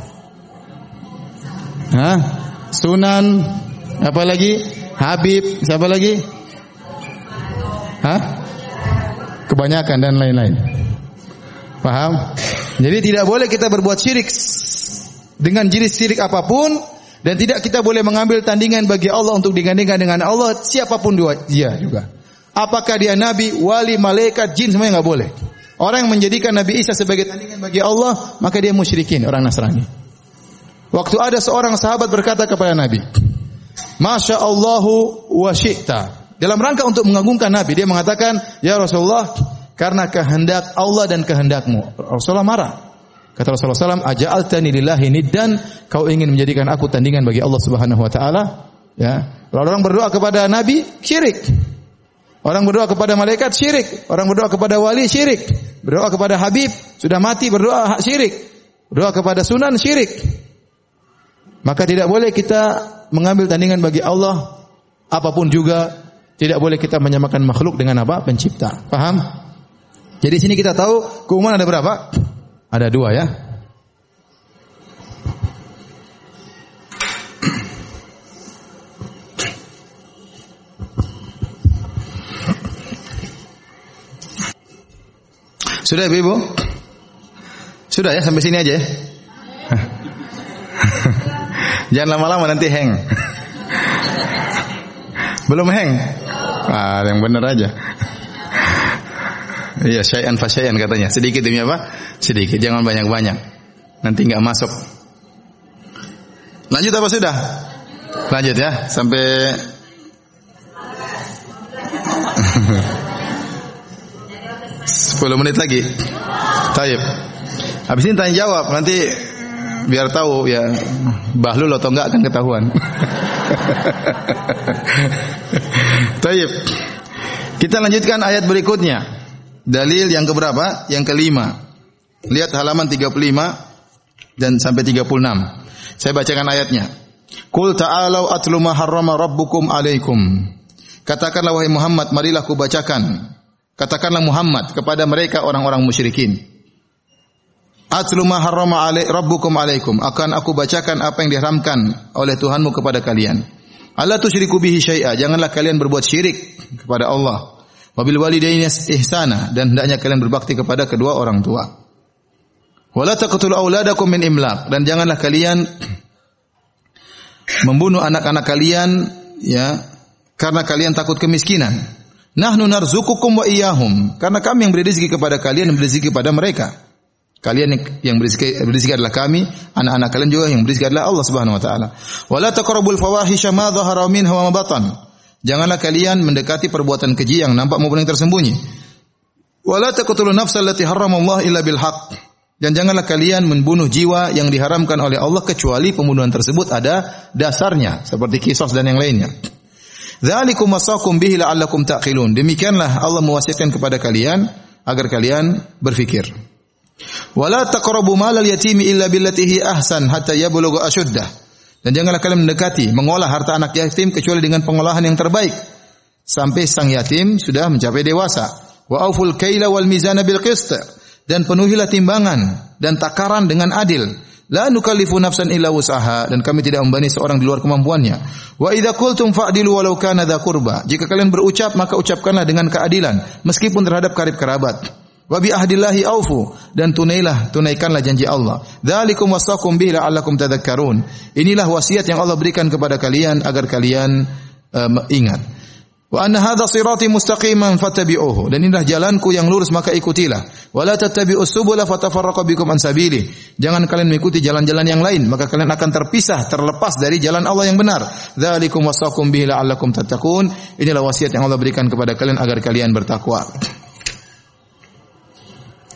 Hah? Sunan apa lagi? Habib, siapa lagi? Hah? Kebanyakan dan lain-lain. Paham? Jadi tidak boleh kita berbuat syirik dengan jenis syirik apa pun dan tidak kita boleh mengambil tandingan bagi Allah untuk digandingkan dengan Allah siapa pun dia juga. Apakah dia nabi, wali, malaikat, jin semuanya nggak boleh. Orang yang menjadikan Nabi Isa sebagai tandingan bagi Allah, maka dia musyrikin, orang Nasrani. Waktu ada seorang sahabat berkata kepada Nabi, Masya Allahu wa syi'ta. Dalam rangka untuk mengagungkan Nabi, dia mengatakan, Ya Rasulullah, karena kehendak Allah dan kehendakmu. Rasulullah marah. Kata Rasulullah SAW, Aja'altani lillahi niddan, kau ingin menjadikan aku tandingan bagi Allah Subhanahu Wa Taala. Ya, orang berdoa kepada Nabi, syirik. Orang berdoa kepada malaikat, syirik. Orang berdoa kepada wali, syirik. Berdoa kepada Habib, sudah mati berdoa syirik. Berdoa kepada sunan, syirik. Maka tidak boleh kita mengambil tandingan bagi Allah apa pun juga tidak boleh kita menyamakan makhluk dengan apa? pencipta. Paham? Jadi sini kita tahu keumuman ada berapa? Ada dua ya. Sudah Ibu? Sudah ya sampai sini aja ya. <laughs> Jangan lama-lama nanti hang. <laughs> Belum hang? Ah, yang benar aja. Iya, syai'an fa syai'an katanya. Sedikit demi apa? Sedikit, jangan banyak-banyak. Nanti nggak masuk. Lanjut apa sudah? Lanjut ya, sampai Sepuluh menit lagi. Taib. Habis ini tanya jawab, nanti biar tahu ya bahlul atau enggak akan ketahuan. <laughs> Taib. Kita lanjutkan ayat berikutnya. Dalil yang keberapa? Yang kelima. Lihat halaman 35 dan sampai 36. Saya bacakan ayatnya. Qul ta'alau atlu ma harrama rabbukum alaikum. Katakanlah wahai Muhammad, marilah ku bacakan. Katakanlah Muhammad kepada mereka orang-orang musyrikin. Atlu ma harrama alai rabbukum alaikum. Akan aku bacakan apa yang diharamkan oleh Tuhanmu kepada kalian. Allah tusyriku bihi syai'a. Janganlah kalian berbuat syirik kepada Allah. Wabil walidaini ihsana dan hendaknya kalian berbakti kepada kedua orang tua. Wala taqtulu auladakum min imlaq dan janganlah kalian membunuh anak-anak kalian ya karena kalian takut kemiskinan. Nahnu narzukukum wa iyyahum karena kami yang beri rezeki kepada kalian dan beri rezeki kepada mereka. Kalian yang berizki, berizki adalah kami, anak-anak kalian juga yang berizki adalah Allah Subhanahu wa taala. Wala taqrabul fawahisha ma dhahara minha wa batan. Janganlah kalian mendekati perbuatan keji yang nampak maupun yang tersembunyi. Wala taqtulun nafsal allati harramallahu illa bil haqq. Dan janganlah kalian membunuh jiwa yang diharamkan oleh Allah kecuali pembunuhan tersebut ada dasarnya seperti kisos dan yang lainnya. Dzalikum wasaqum bihi la'allakum taqilun. Demikianlah Allah mewasiatkan kepada kalian agar kalian berfikir. Wala taqrabu malal yatimi illa billati hi ahsan hatta yablugha ashuddah. Dan janganlah kalian mendekati mengolah harta anak yatim kecuali dengan pengolahan yang terbaik sampai sang yatim sudah mencapai dewasa. Wa auful kaila wal mizana bil qist. Dan penuhilah timbangan dan takaran dengan adil. La nukallifu nafsan illa wus'aha dan kami tidak membani seorang di luar kemampuannya. Wa idza qultum fa'dilu walau kana dha qurba. Jika kalian berucap maka ucapkanlah dengan keadilan meskipun terhadap karib kerabat. Wa bi ahdillahi aufu dan tunailah tunaikanlah janji Allah. Dzalikum wasaqum bihi la'allakum tadhakkarun. Inilah wasiat yang Allah berikan kepada kalian agar kalian um, ingat. Wa anna hadha sirati mustaqiman fattabi'uhu. Dan inilah jalanku yang lurus maka ikutilah. Wa la tattabi'us subula fatafarraqu bikum an sabili. Jangan kalian mengikuti jalan-jalan yang lain, maka kalian akan terpisah, terlepas dari jalan Allah yang benar. Dzalikum wasaqum bihi la'allakum tattaqun. Inilah wasiat yang Allah berikan kepada kalian agar kalian bertakwa.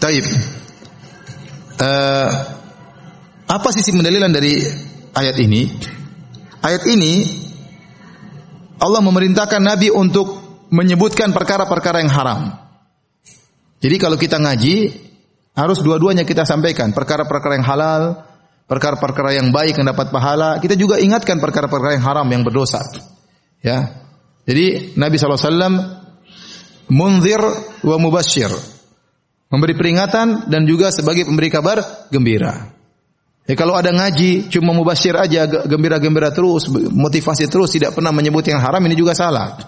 Taib. Uh, apa sisi pendalilan dari ayat ini? Ayat ini Allah memerintahkan Nabi untuk menyebutkan perkara-perkara yang haram. Jadi kalau kita ngaji, harus dua-duanya kita sampaikan. Perkara-perkara yang halal, perkara-perkara yang baik yang dapat pahala. Kita juga ingatkan perkara-perkara yang haram yang berdosa. Ya. Jadi Nabi SAW munzir wa mubashir. Memberi peringatan dan juga sebagai pemberi kabar gembira. Ya kalau ada ngaji cuma mubasir aja gembira-gembira terus, motivasi terus tidak pernah menyebut yang haram ini juga salah.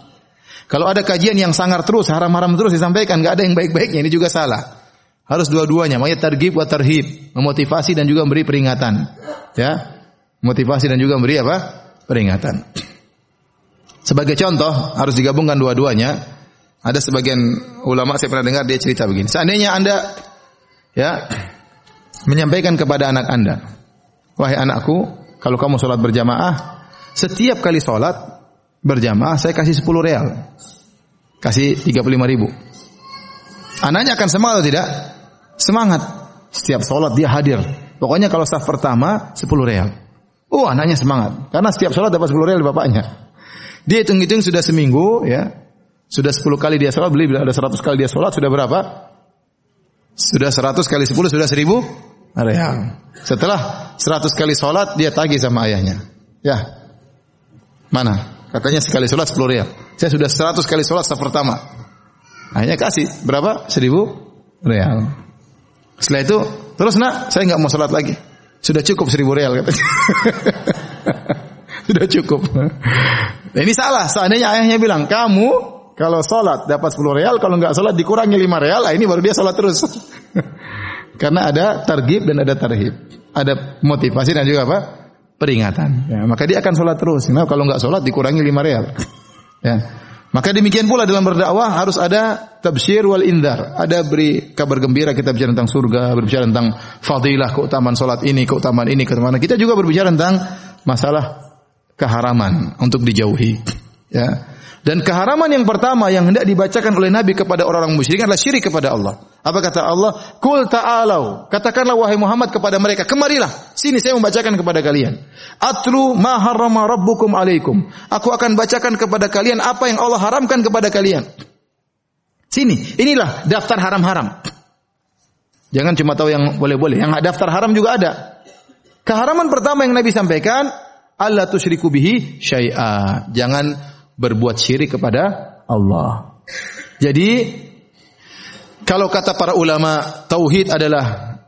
Kalau ada kajian yang sangar terus, haram-haram terus disampaikan, nggak ada yang baik-baiknya ini juga salah. Harus dua-duanya, makanya targhib wa tarhib, memotivasi dan juga memberi peringatan. Ya. Motivasi dan juga memberi apa? Peringatan. Sebagai contoh, harus digabungkan dua-duanya. Ada sebagian ulama saya pernah dengar dia cerita begini. Seandainya Anda ya menyampaikan kepada anak Anda, "Wahai anakku, kalau kamu sholat berjamaah, setiap kali sholat berjamaah saya kasih 10 real. Kasih 35 ribu. Anaknya akan semangat atau tidak? Semangat. Setiap sholat dia hadir. Pokoknya kalau saf pertama 10 real. Oh anaknya semangat. Karena setiap sholat dapat 10 real dari bapaknya. Dia hitung-hitung sudah seminggu ya. Sudah 10 kali dia sholat, beli ada 100 kali dia sholat, sudah berapa? Sudah 100 kali 10 sudah 1000 real. Setelah 100 kali sholat dia tagih sama ayahnya. Ya. Mana? Katanya sekali sholat 10 real. Saya sudah 100 kali sholat saf pertama. Ayahnya kasih berapa? 1000 real. Setelah itu terus nak saya nggak mau sholat lagi. Sudah cukup 1000 real katanya. <laughs> sudah cukup. Nah, ini salah. Seandainya ayahnya bilang kamu kalau sholat dapat 10 real, kalau nggak sholat dikurangi 5 real, nah ini baru dia sholat terus. <laughs> Karena ada targib dan ada tarhib. Ada motivasi dan juga apa? Peringatan. Ya, maka dia akan sholat terus. Nah, kalau nggak sholat dikurangi lima real. <laughs> Ya. Maka demikian pula dalam berdakwah harus ada tabsyir wal indar. Ada beri kabar gembira kita bicara tentang surga, berbicara tentang fadilah, keutamaan sholat ini, keutamaan ini, keutamaan Kita juga berbicara tentang masalah keharaman untuk dijauhi. Ya. Dan keharaman yang pertama yang hendak dibacakan oleh Nabi kepada orang-orang musyrik adalah syirik kepada Allah. Apa kata Allah? Kul ta'alau. Katakanlah wahai Muhammad kepada mereka, kemarilah. Sini saya membacakan kepada kalian. Atlu ma harrama rabbukum alaikum. Aku akan bacakan kepada kalian apa yang Allah haramkan kepada kalian. Sini, inilah daftar haram-haram. Jangan cuma tahu yang boleh-boleh, yang daftar haram juga ada. Keharaman pertama yang Nabi sampaikan, Allah tusyriku bihi syai'a. Jangan berbuat syirik kepada Allah. Jadi kalau kata para ulama tauhid adalah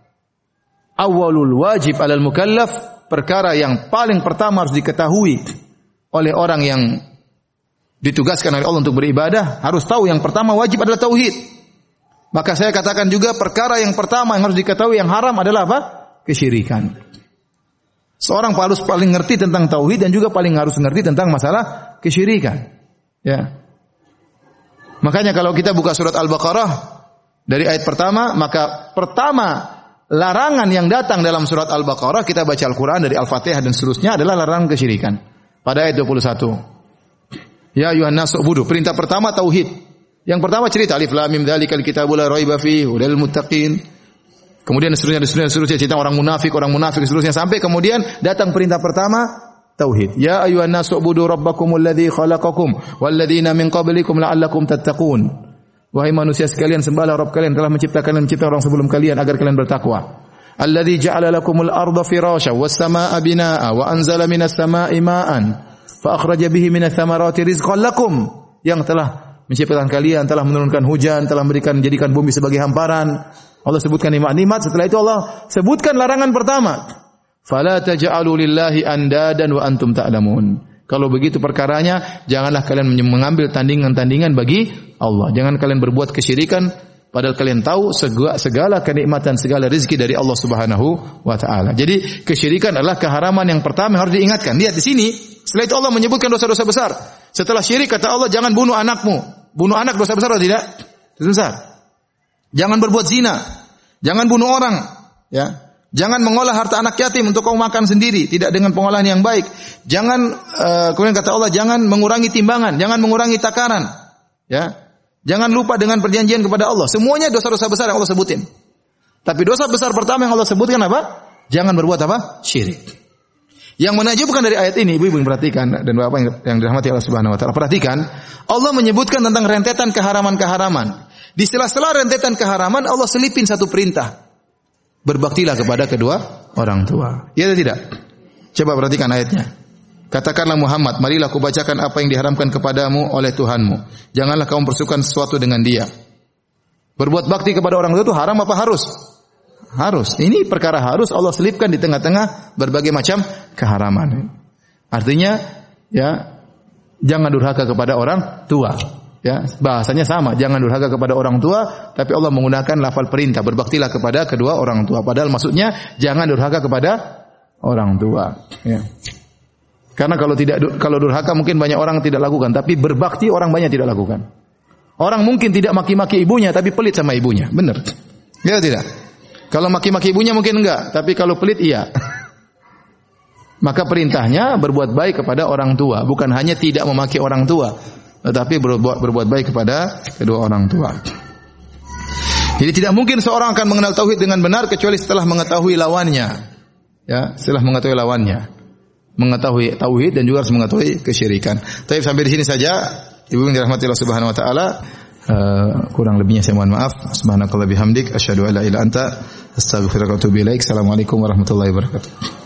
awalul wajib alal mukallaf, perkara yang paling pertama harus diketahui oleh orang yang ditugaskan oleh Allah untuk beribadah, harus tahu yang pertama wajib adalah tauhid. Maka saya katakan juga perkara yang pertama yang harus diketahui yang haram adalah apa? Kesyirikan. Seorang harus paling ngerti tentang tauhid dan juga paling harus ngerti tentang masalah kesyirikan. Ya. Makanya kalau kita buka surat Al-Baqarah dari ayat pertama, maka pertama larangan yang datang dalam surat Al-Baqarah kita baca Al-Qur'an dari Al-Fatihah dan seterusnya adalah larangan kesyirikan. Pada ayat 21. Ya ayuhan budu. Perintah pertama tauhid. Yang pertama cerita alif lam mim dzalikal kitabul raiba fihi hudal muttaqin. Kemudian seterusnya, seterusnya, seterusnya cerita orang munafik, orang munafik, seterusnya sampai kemudian datang perintah pertama tauhid. Ya ayuhan nasu budu rabbakumul ladzi khalaqakum walladzina min qablikum la'allakum tattaqun. Wahai manusia sekalian sembahlah Rabb kalian telah menciptakan dan mencipta orang sebelum kalian agar kalian bertakwa. Alladzi ja'ala lakumul arda firasya was samaa'a binaa'a wa anzala minas samaa'i ma'an fa akhraja bihi minas thamarati rizqan lakum. Yang telah menciptakan kalian, telah menurunkan hujan, telah memberikan jadikan bumi sebagai hamparan, Allah sebutkan nikmat-nikmat, setelah itu Allah sebutkan larangan pertama. Fala taj'alu lillahi andadan wa antum ta'lamun. Kalau begitu perkaranya, janganlah kalian mengambil tandingan-tandingan bagi Allah. Jangan kalian berbuat kesyirikan Padahal kalian tahu segala, segala kenikmatan, segala rezeki dari Allah Subhanahu wa taala. Jadi kesyirikan adalah keharaman yang pertama yang harus diingatkan. Lihat di sini, setelah itu Allah menyebutkan dosa-dosa besar. Setelah syirik kata Allah jangan bunuh anakmu. Bunuh anak dosa besar atau tidak? Dosa besar. Jangan berbuat zina. Jangan bunuh orang, ya. Jangan mengolah harta anak yatim untuk kau makan sendiri, tidak dengan pengolahan yang baik. Jangan uh, kemudian kata Allah, jangan mengurangi timbangan, jangan mengurangi takaran. Ya. Jangan lupa dengan perjanjian kepada Allah. Semuanya dosa-dosa besar yang Allah sebutin. Tapi dosa besar pertama yang Allah sebutkan apa? Jangan berbuat apa? Syirik. Yang menajubkan dari ayat ini, ibu-ibu perhatikan dan bapak yang, yang dirahmati Allah Subhanahu wa taala. Perhatikan, Allah menyebutkan tentang rentetan keharaman-keharaman. Di sela-sela rentetan keharaman Allah selipin satu perintah. Berbaktilah kepada kedua orang tua. Ya atau tidak? Coba perhatikan ayatnya. Katakanlah Muhammad, marilah aku bacakan apa yang diharamkan kepadamu oleh Tuhanmu. Janganlah kamu persukan sesuatu dengan dia. Berbuat bakti kepada orang tua itu haram apa harus? Harus. Ini perkara harus Allah selipkan di tengah-tengah berbagai macam keharaman. Artinya, ya, jangan durhaka kepada orang tua. Ya, bahasanya sama, jangan durhaka kepada orang tua, tapi Allah menggunakan lafal perintah, berbaktilah kepada kedua orang tua. Padahal maksudnya jangan durhaka kepada orang tua. Ya. Karena kalau tidak kalau durhaka mungkin banyak orang tidak lakukan, tapi berbakti orang banyak tidak lakukan. Orang mungkin tidak maki-maki ibunya tapi pelit sama ibunya. Benar. Ya tidak? Kalau maki-maki ibunya mungkin enggak, tapi kalau pelit iya. <laughs> Maka perintahnya berbuat baik kepada orang tua, bukan hanya tidak memaki orang tua, tetapi berbuat berbuat baik kepada kedua orang tua. Jadi tidak mungkin seorang akan mengenal tauhid dengan benar kecuali setelah mengetahui lawannya. Ya, setelah mengetahui lawannya mengetahui tauhid dan juga harus mengetahui kesyirikan. Tapi sampai di sini saja, Ibu yang dirahmati Allah Subhanahu wa taala, uh, kurang lebihnya saya mohon maaf. Subhanakallah bihamdik asyhadu an la ilaha illa anta astaghfiruka wa atubu ilaik. Assalamualaikum warahmatullahi wabarakatuh.